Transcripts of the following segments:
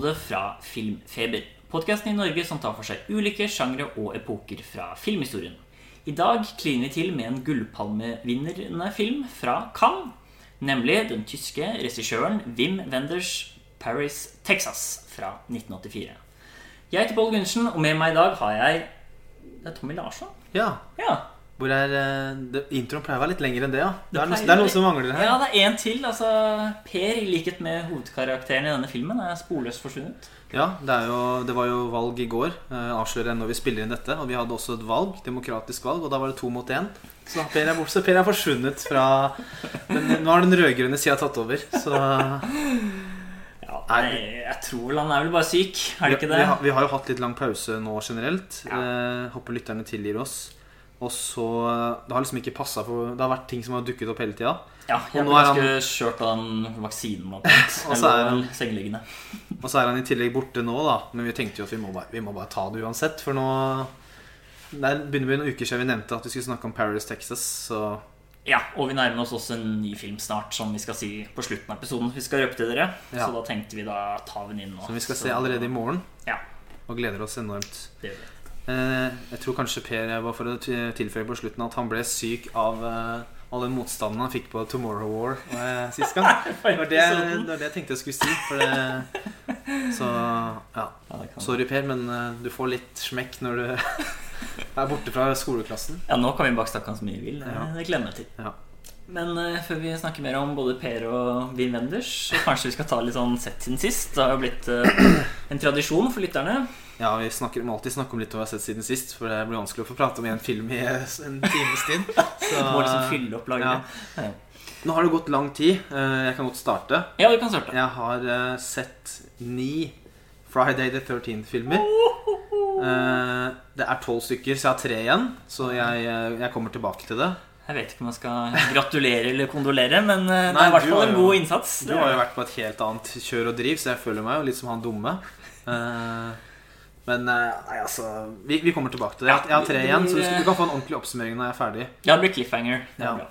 episode fra Filmfeber. Podkasten i Norge som tar for seg ulike sjangre og epoker fra filmhistorien. I dag kliner vi til med en gullpalmevinnende film fra Cannes. Nemlig den tyske regissøren Wim Wenders 'Paris, Texas' fra 1984. Jeg heter Pål Gundersen, og med meg i dag har jeg Det er Tommy Larsson. Ja. Ja, Hvor er eh, det, Introen pleier å være litt lengre enn det, ja. Det, er, noe, det er noe som mangler her. ja det er en til. altså Per, i likhet med hovedkarakteren i denne filmen, er sporløst forsvunnet. Ja, det, jo, det var jo valg i går. Eh, avslører jeg når vi spiller inn dette. Og vi hadde også et valg, demokratisk valg, og da var det to mot én. Så Per er, bort, så per er forsvunnet fra den, Nå har den rød-grønne sida tatt over. Så Ja, nei, jeg tror vel han er vel bare syk, er det ikke det? vi, har, vi har jo hatt litt lang pause nå generelt. Ja. Eh, håper lytterne tilgir oss. Og så eh, Det har liksom ikke passa for Det har vært ting som har dukket opp hele tida. Ja, jeg ble han- ganske kjørt av den vaksinen. Og så er han- sengeliggende. Og så er han i tillegg borte nå, da. Men vi tenkte jo at vi må bare, vi må bare ta det uansett. For nå Det er- begynner å bli noen uker siden vi nevnte at vi skulle snakke om Paris, Texas. Så Ja, og vi nærmer oss også en ny film snart, som vi skal si på slutten av episoden. Vi skal røpe til dere, Ja. så da tenkte vi da tar vi den inn nå. som vi skal Så- se allerede i morgen. Ja, Og gleder oss enormt. det gjør vi. Eh, jeg tror kanskje Per var for å tilføye på slutten at han ble syk av eh, all den motstanden han fikk på Tomorrow War eh, sist gang. Det var det, det var det jeg tenkte jeg skulle si. For det, så ja. Sorry, Per, men eh, du får litt smekk når du er borte fra skoleklassen. ja, nå kan vi bare snakke han så mye vi vil. Det, glemmer jeg til. Ja. Men eh, før vi snakker mer om både Per og Wim Wenders, så kanskje vi skal ta litt sånn sett siden sist. Det har jo blitt eh, en tradisjon for lytterne. Ja, vi snakker, må alltid snakke om litt hva vi har sett siden sist, for det blir vanskelig å få prate om en film i en times tid. Så, Må liksom fylle opp laget. ja. Nå har det gått lang tid. Eh, Jeg kan godt starte. ja, du kan starte. Jeg har eh, sett ni Friday the 13th-filmer. Eh, det er tolv stykker, så jeg har tre igjen. Så jeg, jeg kommer tilbake til det. Jeg vet ikke om jeg skal gratulere eller kondolere, men eh, det Nei, er i hvert fall en god innsats. Du har jo vært på et helt annet kjør og driv, så jeg føler meg jo litt som han dumme. Eh, Men eh, nei, altså vi, vi kommer tilbake til det. Jeg Jeg har tre igjen, så blir, du du kan få en ordentlig oppsummering når jeg er ferdig. Ja, det blir cliffhanger. Det Ja.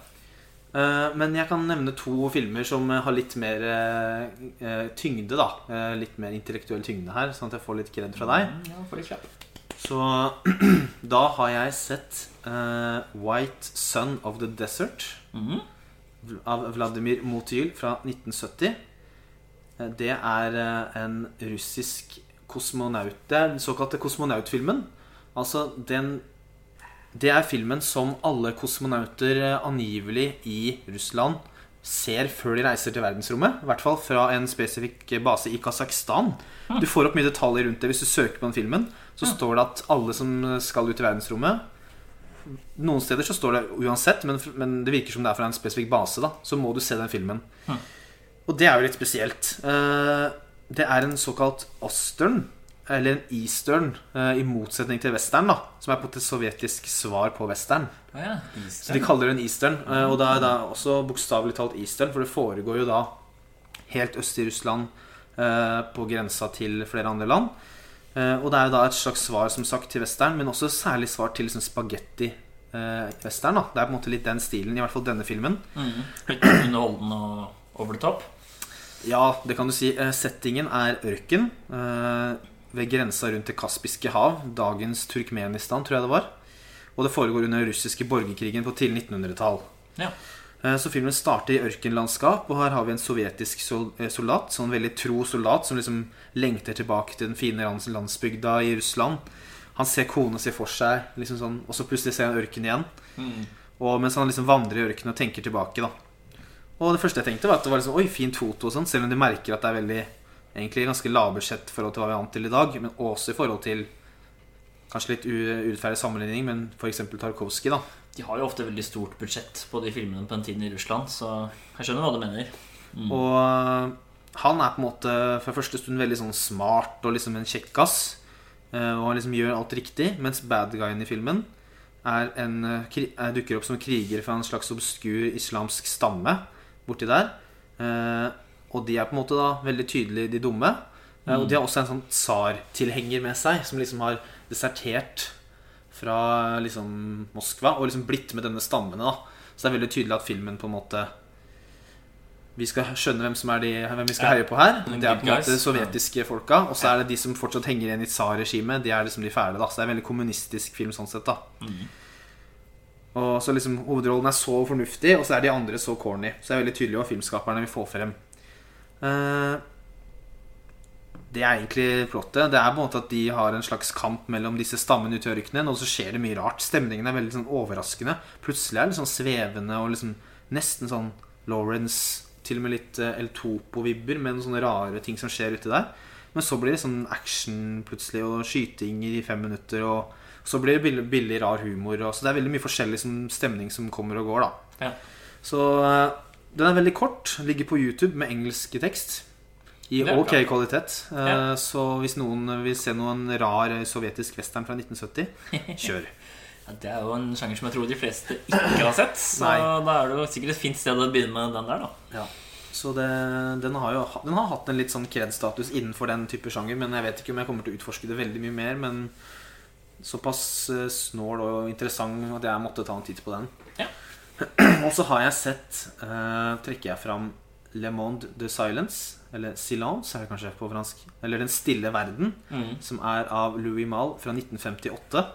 Eh, Men jeg kan nevne to filmer som eh, har litt mer eh, eh, tyngde, da. Eh, Litt mer intellektuell tyngde her, sånn at jeg får litt kred fra deg. Mm, Ja, får litt klapp. Så da har jeg sett eh, White Sun of the Desert Mhm. av Vladimir Motyl fra 1970. Eh, Det er eh, en russisk kosmonaut Det er den såkalte kosmonautfilmen. Altså den Det er filmen som alle kosmonauter eh, angivelig i Russland ser før de reiser til verdensrommet. I hvert fall fra en spesifikk base i Kasakhstan. Du får opp mye detaljer rundt det hvis du søker på den filmen. Så står det at alle som skal ut i verdensrommet Noen steder så står det uansett, men, men det virker som det er fra en spesifikk base. da Så må du se den filmen. Og det er jo litt spesielt. Eh, Det er en såkalt ostern, eller en eastern, eh, i motsetning til western, da som er på et sovjetisk svar på western. Ah, ja. Så de kaller det en eastern. eh, Og da er det også bokstavelig talt eastern, for det foregår jo da helt øst i Russland, eh, på grensa til flere andre land. Og det er jo da et slags svar som sagt til western, men også særlig svar til liksom spagetti-western. da Det er på en måte litt den stilen, i hvert fall denne filmen. Mm. Litt underholdende og over the top. Ja, det kan du si. Eh, Settingen er ørken eh, ved grensa rundt Det kaspiske hav. Dagens Turkmenistan, tror jeg det var. Og det foregår under den russiske borgerkrigen på tidlig 1900-tall. Ja. Eh, Så filmen starter i ørkenlandskap, og her har vi en sovjetisk soldat. Sånn veldig tro soldat som liksom lengter tilbake til den fine landsbygda i Russland. Han ser kona si for seg, liksom sånn, og så plutselig ser han ørken igjen. Mm. Og mens han liksom vandrer i ørkenen og tenker tilbake, da. Og det første jeg tenkte, var at det var liksom, oi, fint foto og sånn, selv om du merker at det er veldig Egentlig ganske lavbudsjett i forhold til hva vi er vant til i dag, men også i forhold til Kanskje litt urettferdig sammenligning, men f.eks. Tarkovskij, da. De har jo ofte veldig stort budsjett på de filmene på den tiden i Russland, så jeg skjønner hva du mener. Mm. Og øh, han er på en måte fra første stund veldig sånn smart og liksom en kjekkas. øh, Og han liksom gjør alt riktig, mens bad guyen i filmen er en, er, dukker opp som kriger fra en slags obskur islamsk stamme borti der. Eh, og de er på en måte da veldig tydelig de dumme. Eh, Og de har også en sånn tsar-tilhenger med seg, som liksom har desertert fra liksom Moskva og liksom blitt med denne stammene. da Så det er veldig tydelig at filmen på en måte vi skal skjønne hvem som er de, hvem vi skal heie på her. Det er på en måte De sovjetiske folka. Og så er det de som fortsatt henger igjen i tsarregimet. De er liksom de fæle. da Så det er en veldig kommunistisk film sånn sett. da Og så liksom Hovedrollen er så fornuftig, og så er de andre så corny. Så det er veldig tydelig hva filmskaperne vil få frem. Uh, det er egentlig plottet. Det er på en måte at de har en slags kamp mellom disse stammene ute i ørkenen, og så skjer det mye rart. Stemningen er veldig sånn overraskende. Plutselig er det litt sånn svevende og liksom nesten sånn Lawrence Til og med litt eh, El Topo-vibber med noen sånne rare ting som skjer uti der. Men så blir det sånn action plutselig, og skyting i fem minutter, og så blir det billig, billig rar humor. Og, så det er veldig mye forskjellig som, stemning som kommer og går, da. Ja. Så eh, den er veldig kort. Ligger på YouTube med engelsk tekst. I ok bra. kvalitet. Eh, Ja. Så hvis noen vil se noen rar sovjetisk western fra 1970, kjør. Ja, det er jo en sjanger som jeg tror de fleste ikke har sett. Så da er det jo sikkert et fint sted å begynne med den der, da. Ja. Så det, den, har jo den har hatt en litt sånn kred-status innenfor den type sjanger. Men jeg vet ikke om jeg kommer til å utforske det veldig mye mer. Men såpass eh, snål og interessant at jeg måtte ta en titt på den. Ja. Og så har jeg sett eh, Trekker jeg fram Le Monde de Silence. Eller Silence, er det kanskje på fransk. Eller Den stille verden. Mm. Som er av Louis Malle fra 1958.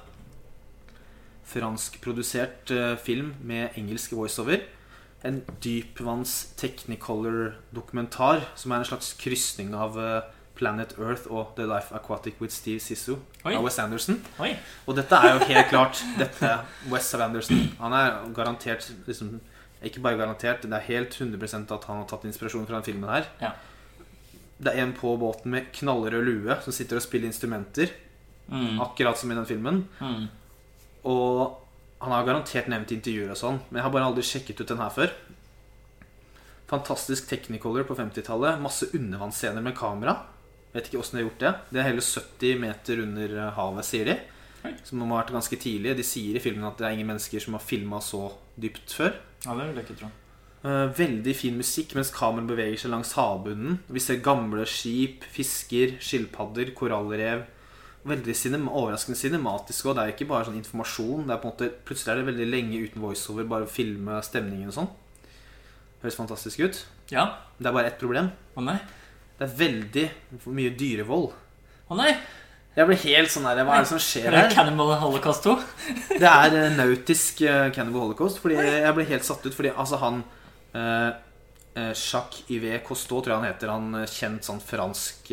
Franskprodusert eh, film med engelsk voiceover. En dypvanns technicolor-dokumentar som er en slags krysning av eh, Planet Earth og The Life Aquatic with Steve Sissou Oi. av Wes Anderson. Oi. Og dette er jo helt klart dette Wes Anderson. Han er garantert liksom, Ikke bare garantert, det er helt 100% at han har tatt inspirasjon fra den filmen her. Ja. Det er en på båten med knallrød lue som sitter og spiller instrumenter. Mm. Akkurat som i den filmen. Mm. Og han har garantert nevnt intervjuer og sånn, men jeg har bare aldri sjekket ut den her før. Fantastisk Technicolor på 50-tallet. Masse undervannsscener med kamera. Vet ikke åssen de har gjort det. Det er hele 70 meter under havet, sier de. Som må ha vært ganske tidlig. De sier i filmen at det er ingen mennesker som har filma så dypt før. Ja, det vil jeg ikke tro. Eh, Veldig fin musikk mens kameraet beveger seg langs havbunnen. Vi ser gamle skip, fisker, skilpadder, korallrev. Veldig cinema, overraskende cinematisk òg. Det er ikke bare sånn informasjon. Det er på en måte, plutselig er det veldig lenge uten voiceover, bare å filme stemningen og sånn. Høres fantastisk ut. Ja. Det er bare ett problem. Å nei. Det er veldig mye dyrevold. Å nei. Jeg ble helt sånn her Hva er det som skjer Er det er Cannibal Holocaust 2? Det er nautisk uh, Cannibal Holocaust. Fordi jeg ble helt satt ut fordi altså han uh, Jacques Yves Cousteau, tror jeg han heter. Han kjent sånn fransk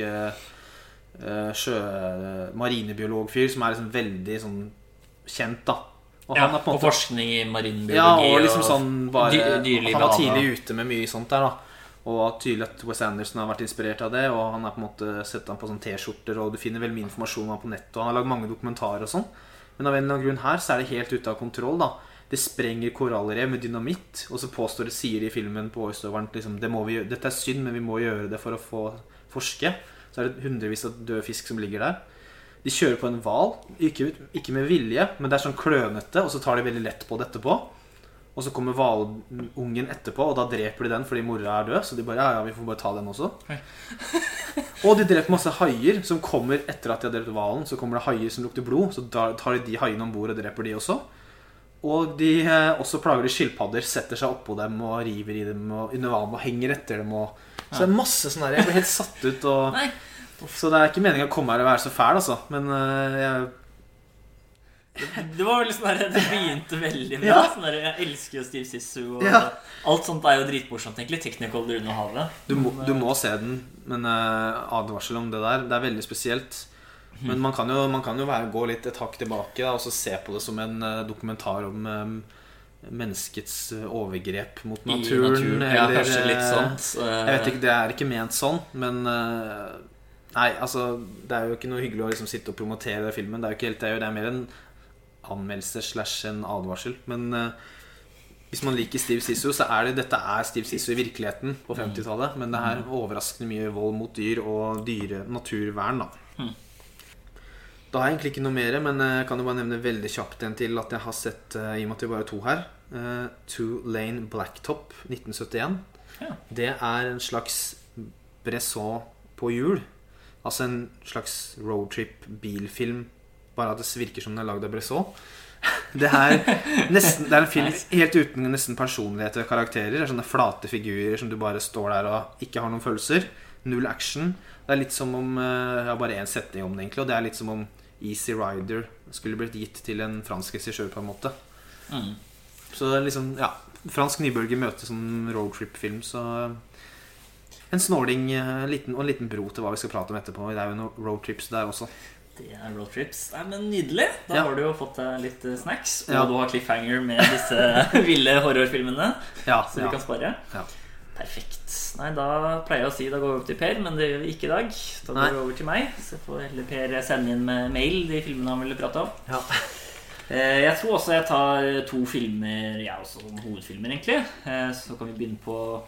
sjø... marinebiologfyr som er liksom veldig sånn kjent, da. Og Ja, måte forskning i marinbiologi Ja, og liksom sånn bare dy- Han var tidlig ute med mye sånt der, da. Og tydelig at Wes Anderson har vært inspirert av det. Og han har på en måte sett ham på sånne T-skjorter, og du finner veldig mye informasjon om han på nettet. Og han har lagd mange dokumentarer og sånn. Men av en eller annen grunn her så er det helt ute av kontroll. da Det sprenger korallrev med dynamitt, og så påstår det, sier de i filmen på voiceoveren liksom, det Dette er synd, men vi må gjøre det for å få forske. Så er det hundrevis av død fisk som ligger der. De kjører på en hval, ikke, ikke med vilje, men det er sånn klønete, og så tar de veldig lett på det etterpå. Og så kommer hvalungen etterpå, og da dreper de den fordi mora er død. Så de bare ja, ja, vi får bare ta den også. Og de dreper masse haier som kommer etter at de har drept hvalen. Så kommer det haier som lukter blod, så tar de de haiene om bord og dreper de også. Og de eh, også plager de skilpadder, setter seg oppå dem og river i dem og under vann og henger etter dem. Og... Så det er masse sånn her. Jeg ble helt satt ut. Og... Så det er ikke meningen å komme her og være så fæl, altså. Men eh, jeg Det var veldig sånn der, Det begynte veldig bra. Ja. Sånn der, jeg elsker jo Steve Sissu. Og Ja. Alt sånt er jo dritmorsomt. egentlig Technicolor under havet. Du må, Men, du må se den, men uh, advarsel om det der. Det er veldig spesielt. Men man kan jo, man kan jo være, gå litt et hakk tilbake da, og så se på det som en uh, dokumentar om um, menneskets eh, overgrep mot naturen. naturen. eller, Ja, kanskje litt eh, sånt. så- Jeg vet ikke, Det er ikke ment sånn, men eh, Nei, altså Det er jo ikke noe hyggelig å liksom sitte og promotere den filmen. Det er jo ikke helt det, det er mer en anmeldelse slash en advarsel. Men uh, hvis man liker Steve Sisso, så er det dette er Steve Sisso i virkeligheten på 50-tallet. Men det er overraskende mye vold mot dyr og dyre naturvern, da. Mm. Da har jeg egentlig ikke noe mer, men eh, jeg kan jo bare nevne veldig kjapt en til at jeg har sett, eh, i og med at vi bare to her, eh, Two Lane Blacktop 1971. Ja. Det er en slags Bresson på hjul. Altså en slags roadtrip-bilfilm. Bare at det virker som den er lagd av Bresson. Det er, nesten, det er en film helt uten nesten personlighet og karakterer. Det er sånne flate figurer som du bare står der og ikke har noen følelser. Null action. Det er litt som om eh, Jeg har bare én setning om det, egentlig. Og det er litt som om Easy Rider skulle blitt gitt til en fransk regissør, på en måte. Mm. Så det er liksom Ja. Fransk nybølge møter sånn roadtrip-film, så En snåling en liten, og en liten bro til hva vi skal prate om etterpå. Det er jo noen roadtrips der også. Det er roadtrips. Nei, men Nydelig. Da Ja. har du jo fått deg litt eh, snacks. Og Ja. du har cliffhanger med disse ville horrorfilmene. Ja, Så du kan spare. Ja. Perfekt. Nei, da pleier jeg å si da går vi over til Per, men det gjør vi ikke i dag. Da Nei. går vi over til meg. Så får heller Per sende inn med mail de filmene han ville prate om. Ja. Eh, Jeg tror også jeg tar to filmer, jeg også, som hovedfilmer, egentlig. Eh, Så kan vi begynne på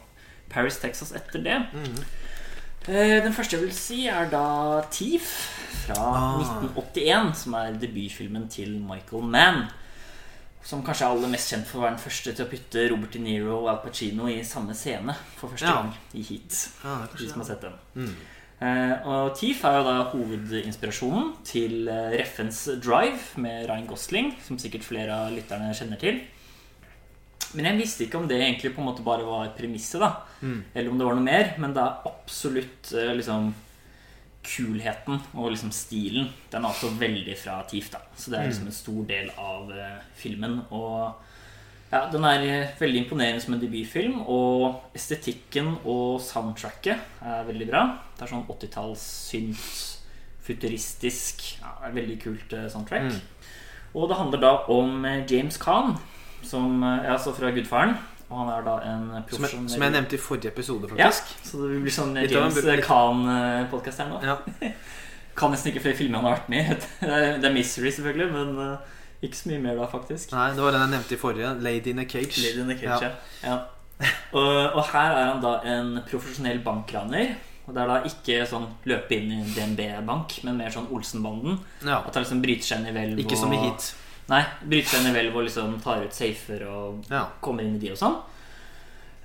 Paris, Texas etter det. Mm -hmm. Den første jeg vil si, er da Thief fra Ah. 1981, som er debutfilmen til Michael Mann. Som kanskje er aller mest kjent for å være den første til å putte Robert De Niro og Al Pacino i samme scene for første Ja. gang i Heat. Ja, De som har sett den. Mm. Uh, og Thief er jo da hovedinspirasjonen til uh, Reffens Drive med Ryan Gosling, som sikkert flere av lytterne kjenner til. Men jeg visste ikke om det egentlig på en måte bare var premisset, da. Mm. Eller om det var noe mer. Men det er absolutt uh, liksom kulheten og liksom stilen. Den er også veldig fra Thief, da. Så det er liksom en stor del av uh, filmen. Og ja, den er eh, veldig imponerende som en debutfilm. Og estetikken og soundtracket er veldig bra. Det er sånn 80-talls synt, futuristisk. Ja, veldig kult uh, soundtrack. Og det handler da om James Khan, som ja, så altså fra Gudfaren. Og han er da en Som, profesjonell som jeg nevnte i forrige episode, ja, så det blir sånn James Khan-podkast her nå. Ja. Kan nesten ikke flere filmer han har vært med i. Det er- Det er Misery, selvfølgelig, men eh, ikke så mye mer da, faktisk. Nei, det var den jeg nevnte i forrige. 'Lady in a Cage'. Lady in a Cage, ja. ja. Og, og her er han da en profesjonell bankraner. Og det er da ikke sånn løpe inn i DNB-bank, men mer sånn Olsenbanden. Ja. At han liksom bryter seg inn i hvelv Ikke som i Heat. Nei, bryter seg inn i hvelv og liksom tar ut safer og Ja. kommer inn i de og sånn.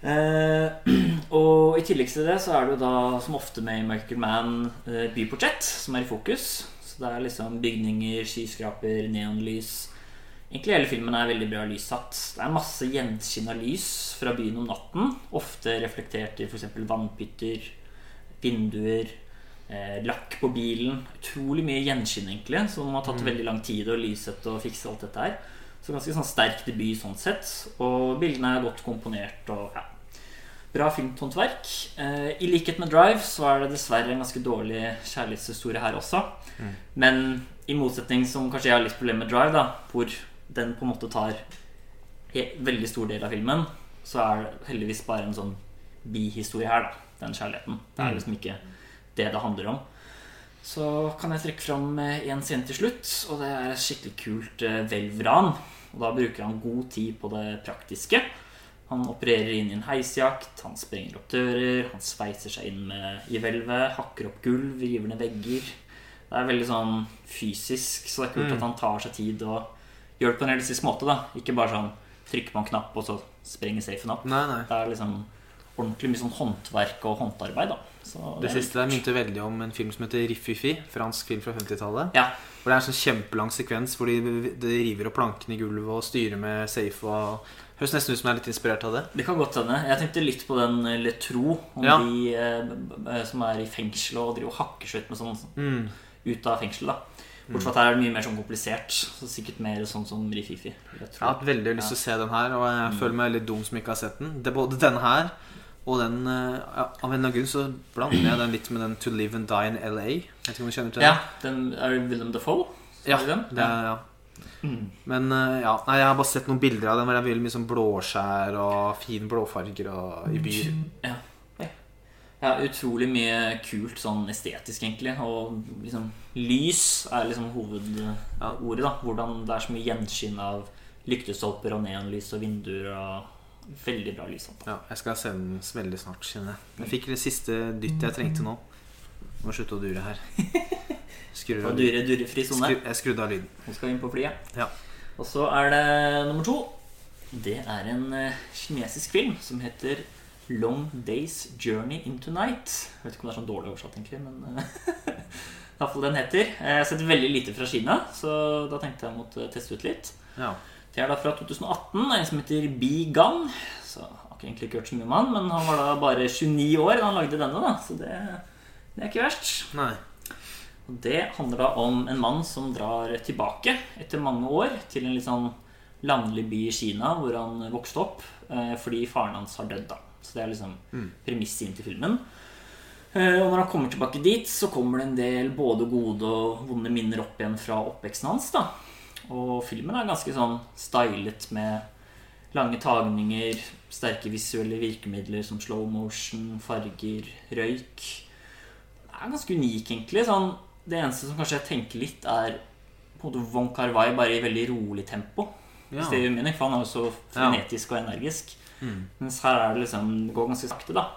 Eh, og i tillegg til det så er det jo da, som ofte med i Michael Mann, eh, byportrett som er i fokus. Så det er liksom bygninger, skyskraper, neonlys. Egentlig hele filmen er veldig bra lyssatt. Det er masse gjenskinn av lys fra byen om natten. Ofte reflektert i f.eks. vannpytter, vinduer, eh, lakk på bilen. Utrolig mye gjenskinn, egentlig, som har tatt veldig lang tid å lyssette og fikse alt dette her. Så ganske sånn sterk debut sånn sett. Og bildene er godt komponert og ja. Bra filmhåndverk. Eh, I likhet med Drive så er det dessverre en ganske dårlig kjærlighetshistorie her også. Men i motsetning som kanskje jeg har litt problemer med Drive, da, hvor den på en måte tar veldig stor del av filmen, så er det heldigvis bare en sånn bihistorie her, da. Den kjærligheten. Det er liksom ikke det det handler om. Så kan jeg trekke fram én scene til slutt, og det er et skikkelig kult eh, hvelvran. Og da bruker han god tid på det praktiske. Han opererer inn i en heisjakt, han sprenger opp dører, han sveiser seg inn med, i hvelvet, hakker opp gulv, river ned vegger. Det er veldig sånn fysisk, så det er kult at han tar seg tid og gjør det på en realistisk måte. da Ikke bare sånn trykker en knapp, og så sprenger safen opp. Nei, nei. Det er liksom ordentlig mye sånn håndverk og håndarbeid. Det siste der minte veldig om en film som heter Riffifi. Fransk film fra 50-tallet. Ja, Hvor det er en sånn kjempelang sekvens hvor de, de river opp plankene i gulvet og styrer med safe. og Høres nesten ut som jeg er litt inspirert av det. Det kan godt hende. Jeg tenkte litt på den eh, Letro, om Ja. de eh, som er i fengsel og driver og hakker seg ut med sånn Mm. ut av fengselet. da Bortsett fra at her er det mye mer sånn komplisert. Så sikkert mer sånn som Rififi. jeg Jeg har hatt veldig lyst til å se den her, og jeg føler meg litt dum som ikke har sett den. Det er både denne her og den eh, ja, Av en eller annen grunn så blander jeg den litt med den To Live and Die in LA. Jeg vet ikke om du kjenner til den? Ja, den er Willem Defoe? Ja, det er, ja. Mm. Men eh, ja, nei, jeg har bare sett noen bilder av den hvor det er veldig mye sånn blåskjær og fine blåfarger og, i byer. Ja. ja, utrolig mye kult sånn estetisk, egentlig. Og liksom lys er liksom hovedordet. da Hvordan det er så mye gjenskinn av lyktestolper og neonlys og vinduer og Veldig bra lyslampe. Ja, jeg skal se den veldig snart, kjenner jeg. Jeg fikk det siste dytt jeg trengte nå. Må slutte å dure her. Skrur av dure, durefri sone. Skru, jeg skrudde av lyden. Nå skal vi inn på flyet. Ja. Og så er det nummer to. Det er en eh, kinesisk film som heter Long Days Journey Into Night. Jeg vet ikke om det er sånn dårlig oversatt, egentlig, men eh, i hvert fall den heter. Jeg har sett veldig lite fra Kina, så da tenkte jeg måtte teste ut litt. Ja. Det er da fra 2018. En som heter Bi Gang. Så har ikke egentlig ikke hørt så mye om han, men han var da bare 29 år da han lagde denne, da. Så det, det er ikke verst. Nei. Og det handler da om en mann som drar tilbake etter mange år til en litt sånn landlig by i Kina hvor han vokste opp eh, fordi faren hans har dødd. da Så det er liksom premisset inn til filmen. Eh, Og når han kommer tilbake dit, så kommer det en del både gode og vonde minner opp igjen fra oppveksten hans. da Og filmen er ganske sånn stylet med lange tagninger, sterke visuelle virkemidler som slow motion, farger, røyk. Det er ganske unik, egentlig. Sånn, det eneste som kanskje jeg tenker litt, er på en måte Von Carvai bare i veldig rolig tempo. Ja. Hvis det gir mening, for han er jo så frenetisk og energisk. Mens her er det liksom Det går ganske sakte, da.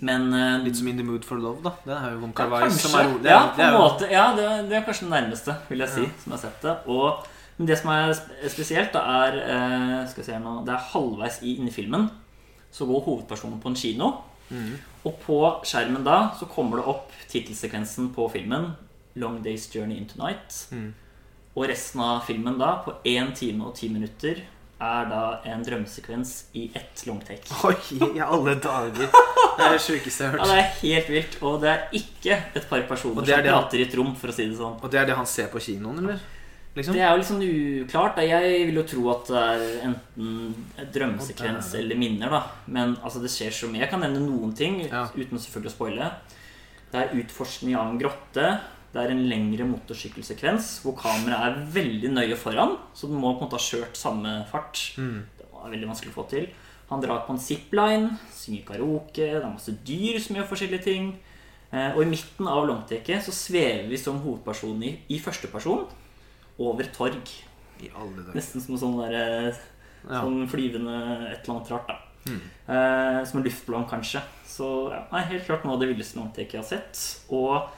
Men eh, Litt som In the Mood for Love, da. Det er jo Von ja, Carvai kanskje. som er rolig. Det ja, på en måte. Ja, det, det er kanskje den nærmeste, vil jeg si, som jeg har sett det. Og, men det som er spesielt, da er eh, Skal vi se her nå Det er halvveis i inni filmen så går hovedpersonen på en kino. Mm. Og på skjermen da så kommer det opp tittelsekvensen på filmen 'Long Days Journey into Night'. Mm. Og resten av filmen da, på 1 time og 10 minutter, er da en drømmesekvens i ett longtake. Oi, i alle dager! Det er det sjukeste jeg har hørt. Ja. Det er helt vilt. Og det er ikke et par personer er som prater han- i et rom, for å si det sånn. Og det er det han ser på kinoen, eller? Liksom? Det er jo sånn uklart. Da. Jeg vil jo tro at det er enten drømmesekvens eller minner. da Men altså, det skjer så mye. Jeg kan nevne noen ting Ja. uten selvfølgelig å spoile. Det er utforskning av en grotte. Det er en lengre motorsykkelsekvens hvor kameraet er veldig nøye foran. Så du må på en måte ha kjørt samme fart. Mm. Det var veldig vanskelig å få til. Han drar på en zipline, synger karaoke, det er masse dyr som gjør forskjellige ting. Eh, Og i midten av longtaket så svever vi som hovedperson i, i første person over torg. Nesten som en sånn, der, sånn Ja. flyvende et eller annet rart. da eh, Som en luftballong, kanskje. Så ja, helt klart noe av det villeste longtaket jeg har sett. Og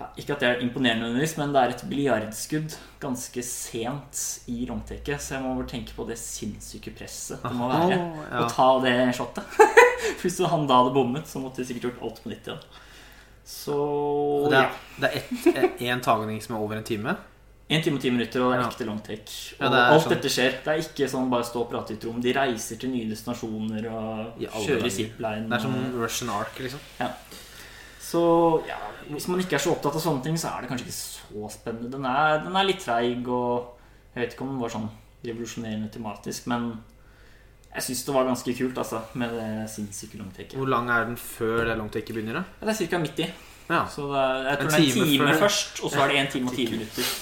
ja, Ikke at det er imponerende, nødvendigvis, men det er et biljardskudd ganske sent i longtaket. Så jeg må bare tenke på det sinnssyke presset det må være oh, ja. å ta det shotet. Hvis han da hadde bommet, så måtte de sikkert gjort alt på nytt igjen. Så det ja. er, det er én tagning som er over en time? En time og ti minutter, og det er Ja. ekte. Ja, Og det er alt sånn- dette skjer. Det er ikke sånn bare stå og prate i et rom. De reiser til nye destinasjoner og kjører zipline. Det er som Russian Ark, liksom. ja. Så ja, hvis man ikke er så opptatt av sånne ting, så er det kanskje ikke så spennende. Den er, den er litt treig, og jeg vet ikke om den var sånn revolusjonerende tematisk, men jeg syns det var ganske kult, altså, med det sinnssyke longtaket. Hvor lang er den før det longtaket begynner? da? Ja, det er ca. midt i. Ja, Så det er, jeg tror En det er en time før- først, og så er det en time og ti minutter.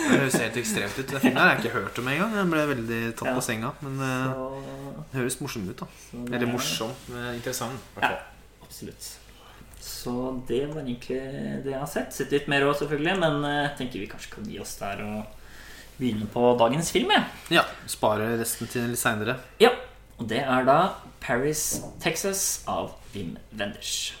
Det høres helt ekstremt ut. Det filmen har jeg ikke hørt om engang. Jeg ble veldig tatt Ja. på senga. Men eh, Så, det høres morsomt ut, da. det Eller er- morsom, interessant. i hvert Ja, absolutt. Så det var egentlig det jeg har sett. Sett litt mer òg, selvfølgelig, men eh, jeg tenker vi kanskje kan gi oss der og begynne på dagens film. Ja. Ja, Spare resten til litt seinere. ja. Og det er da Paris, Texas av Wim Wenders.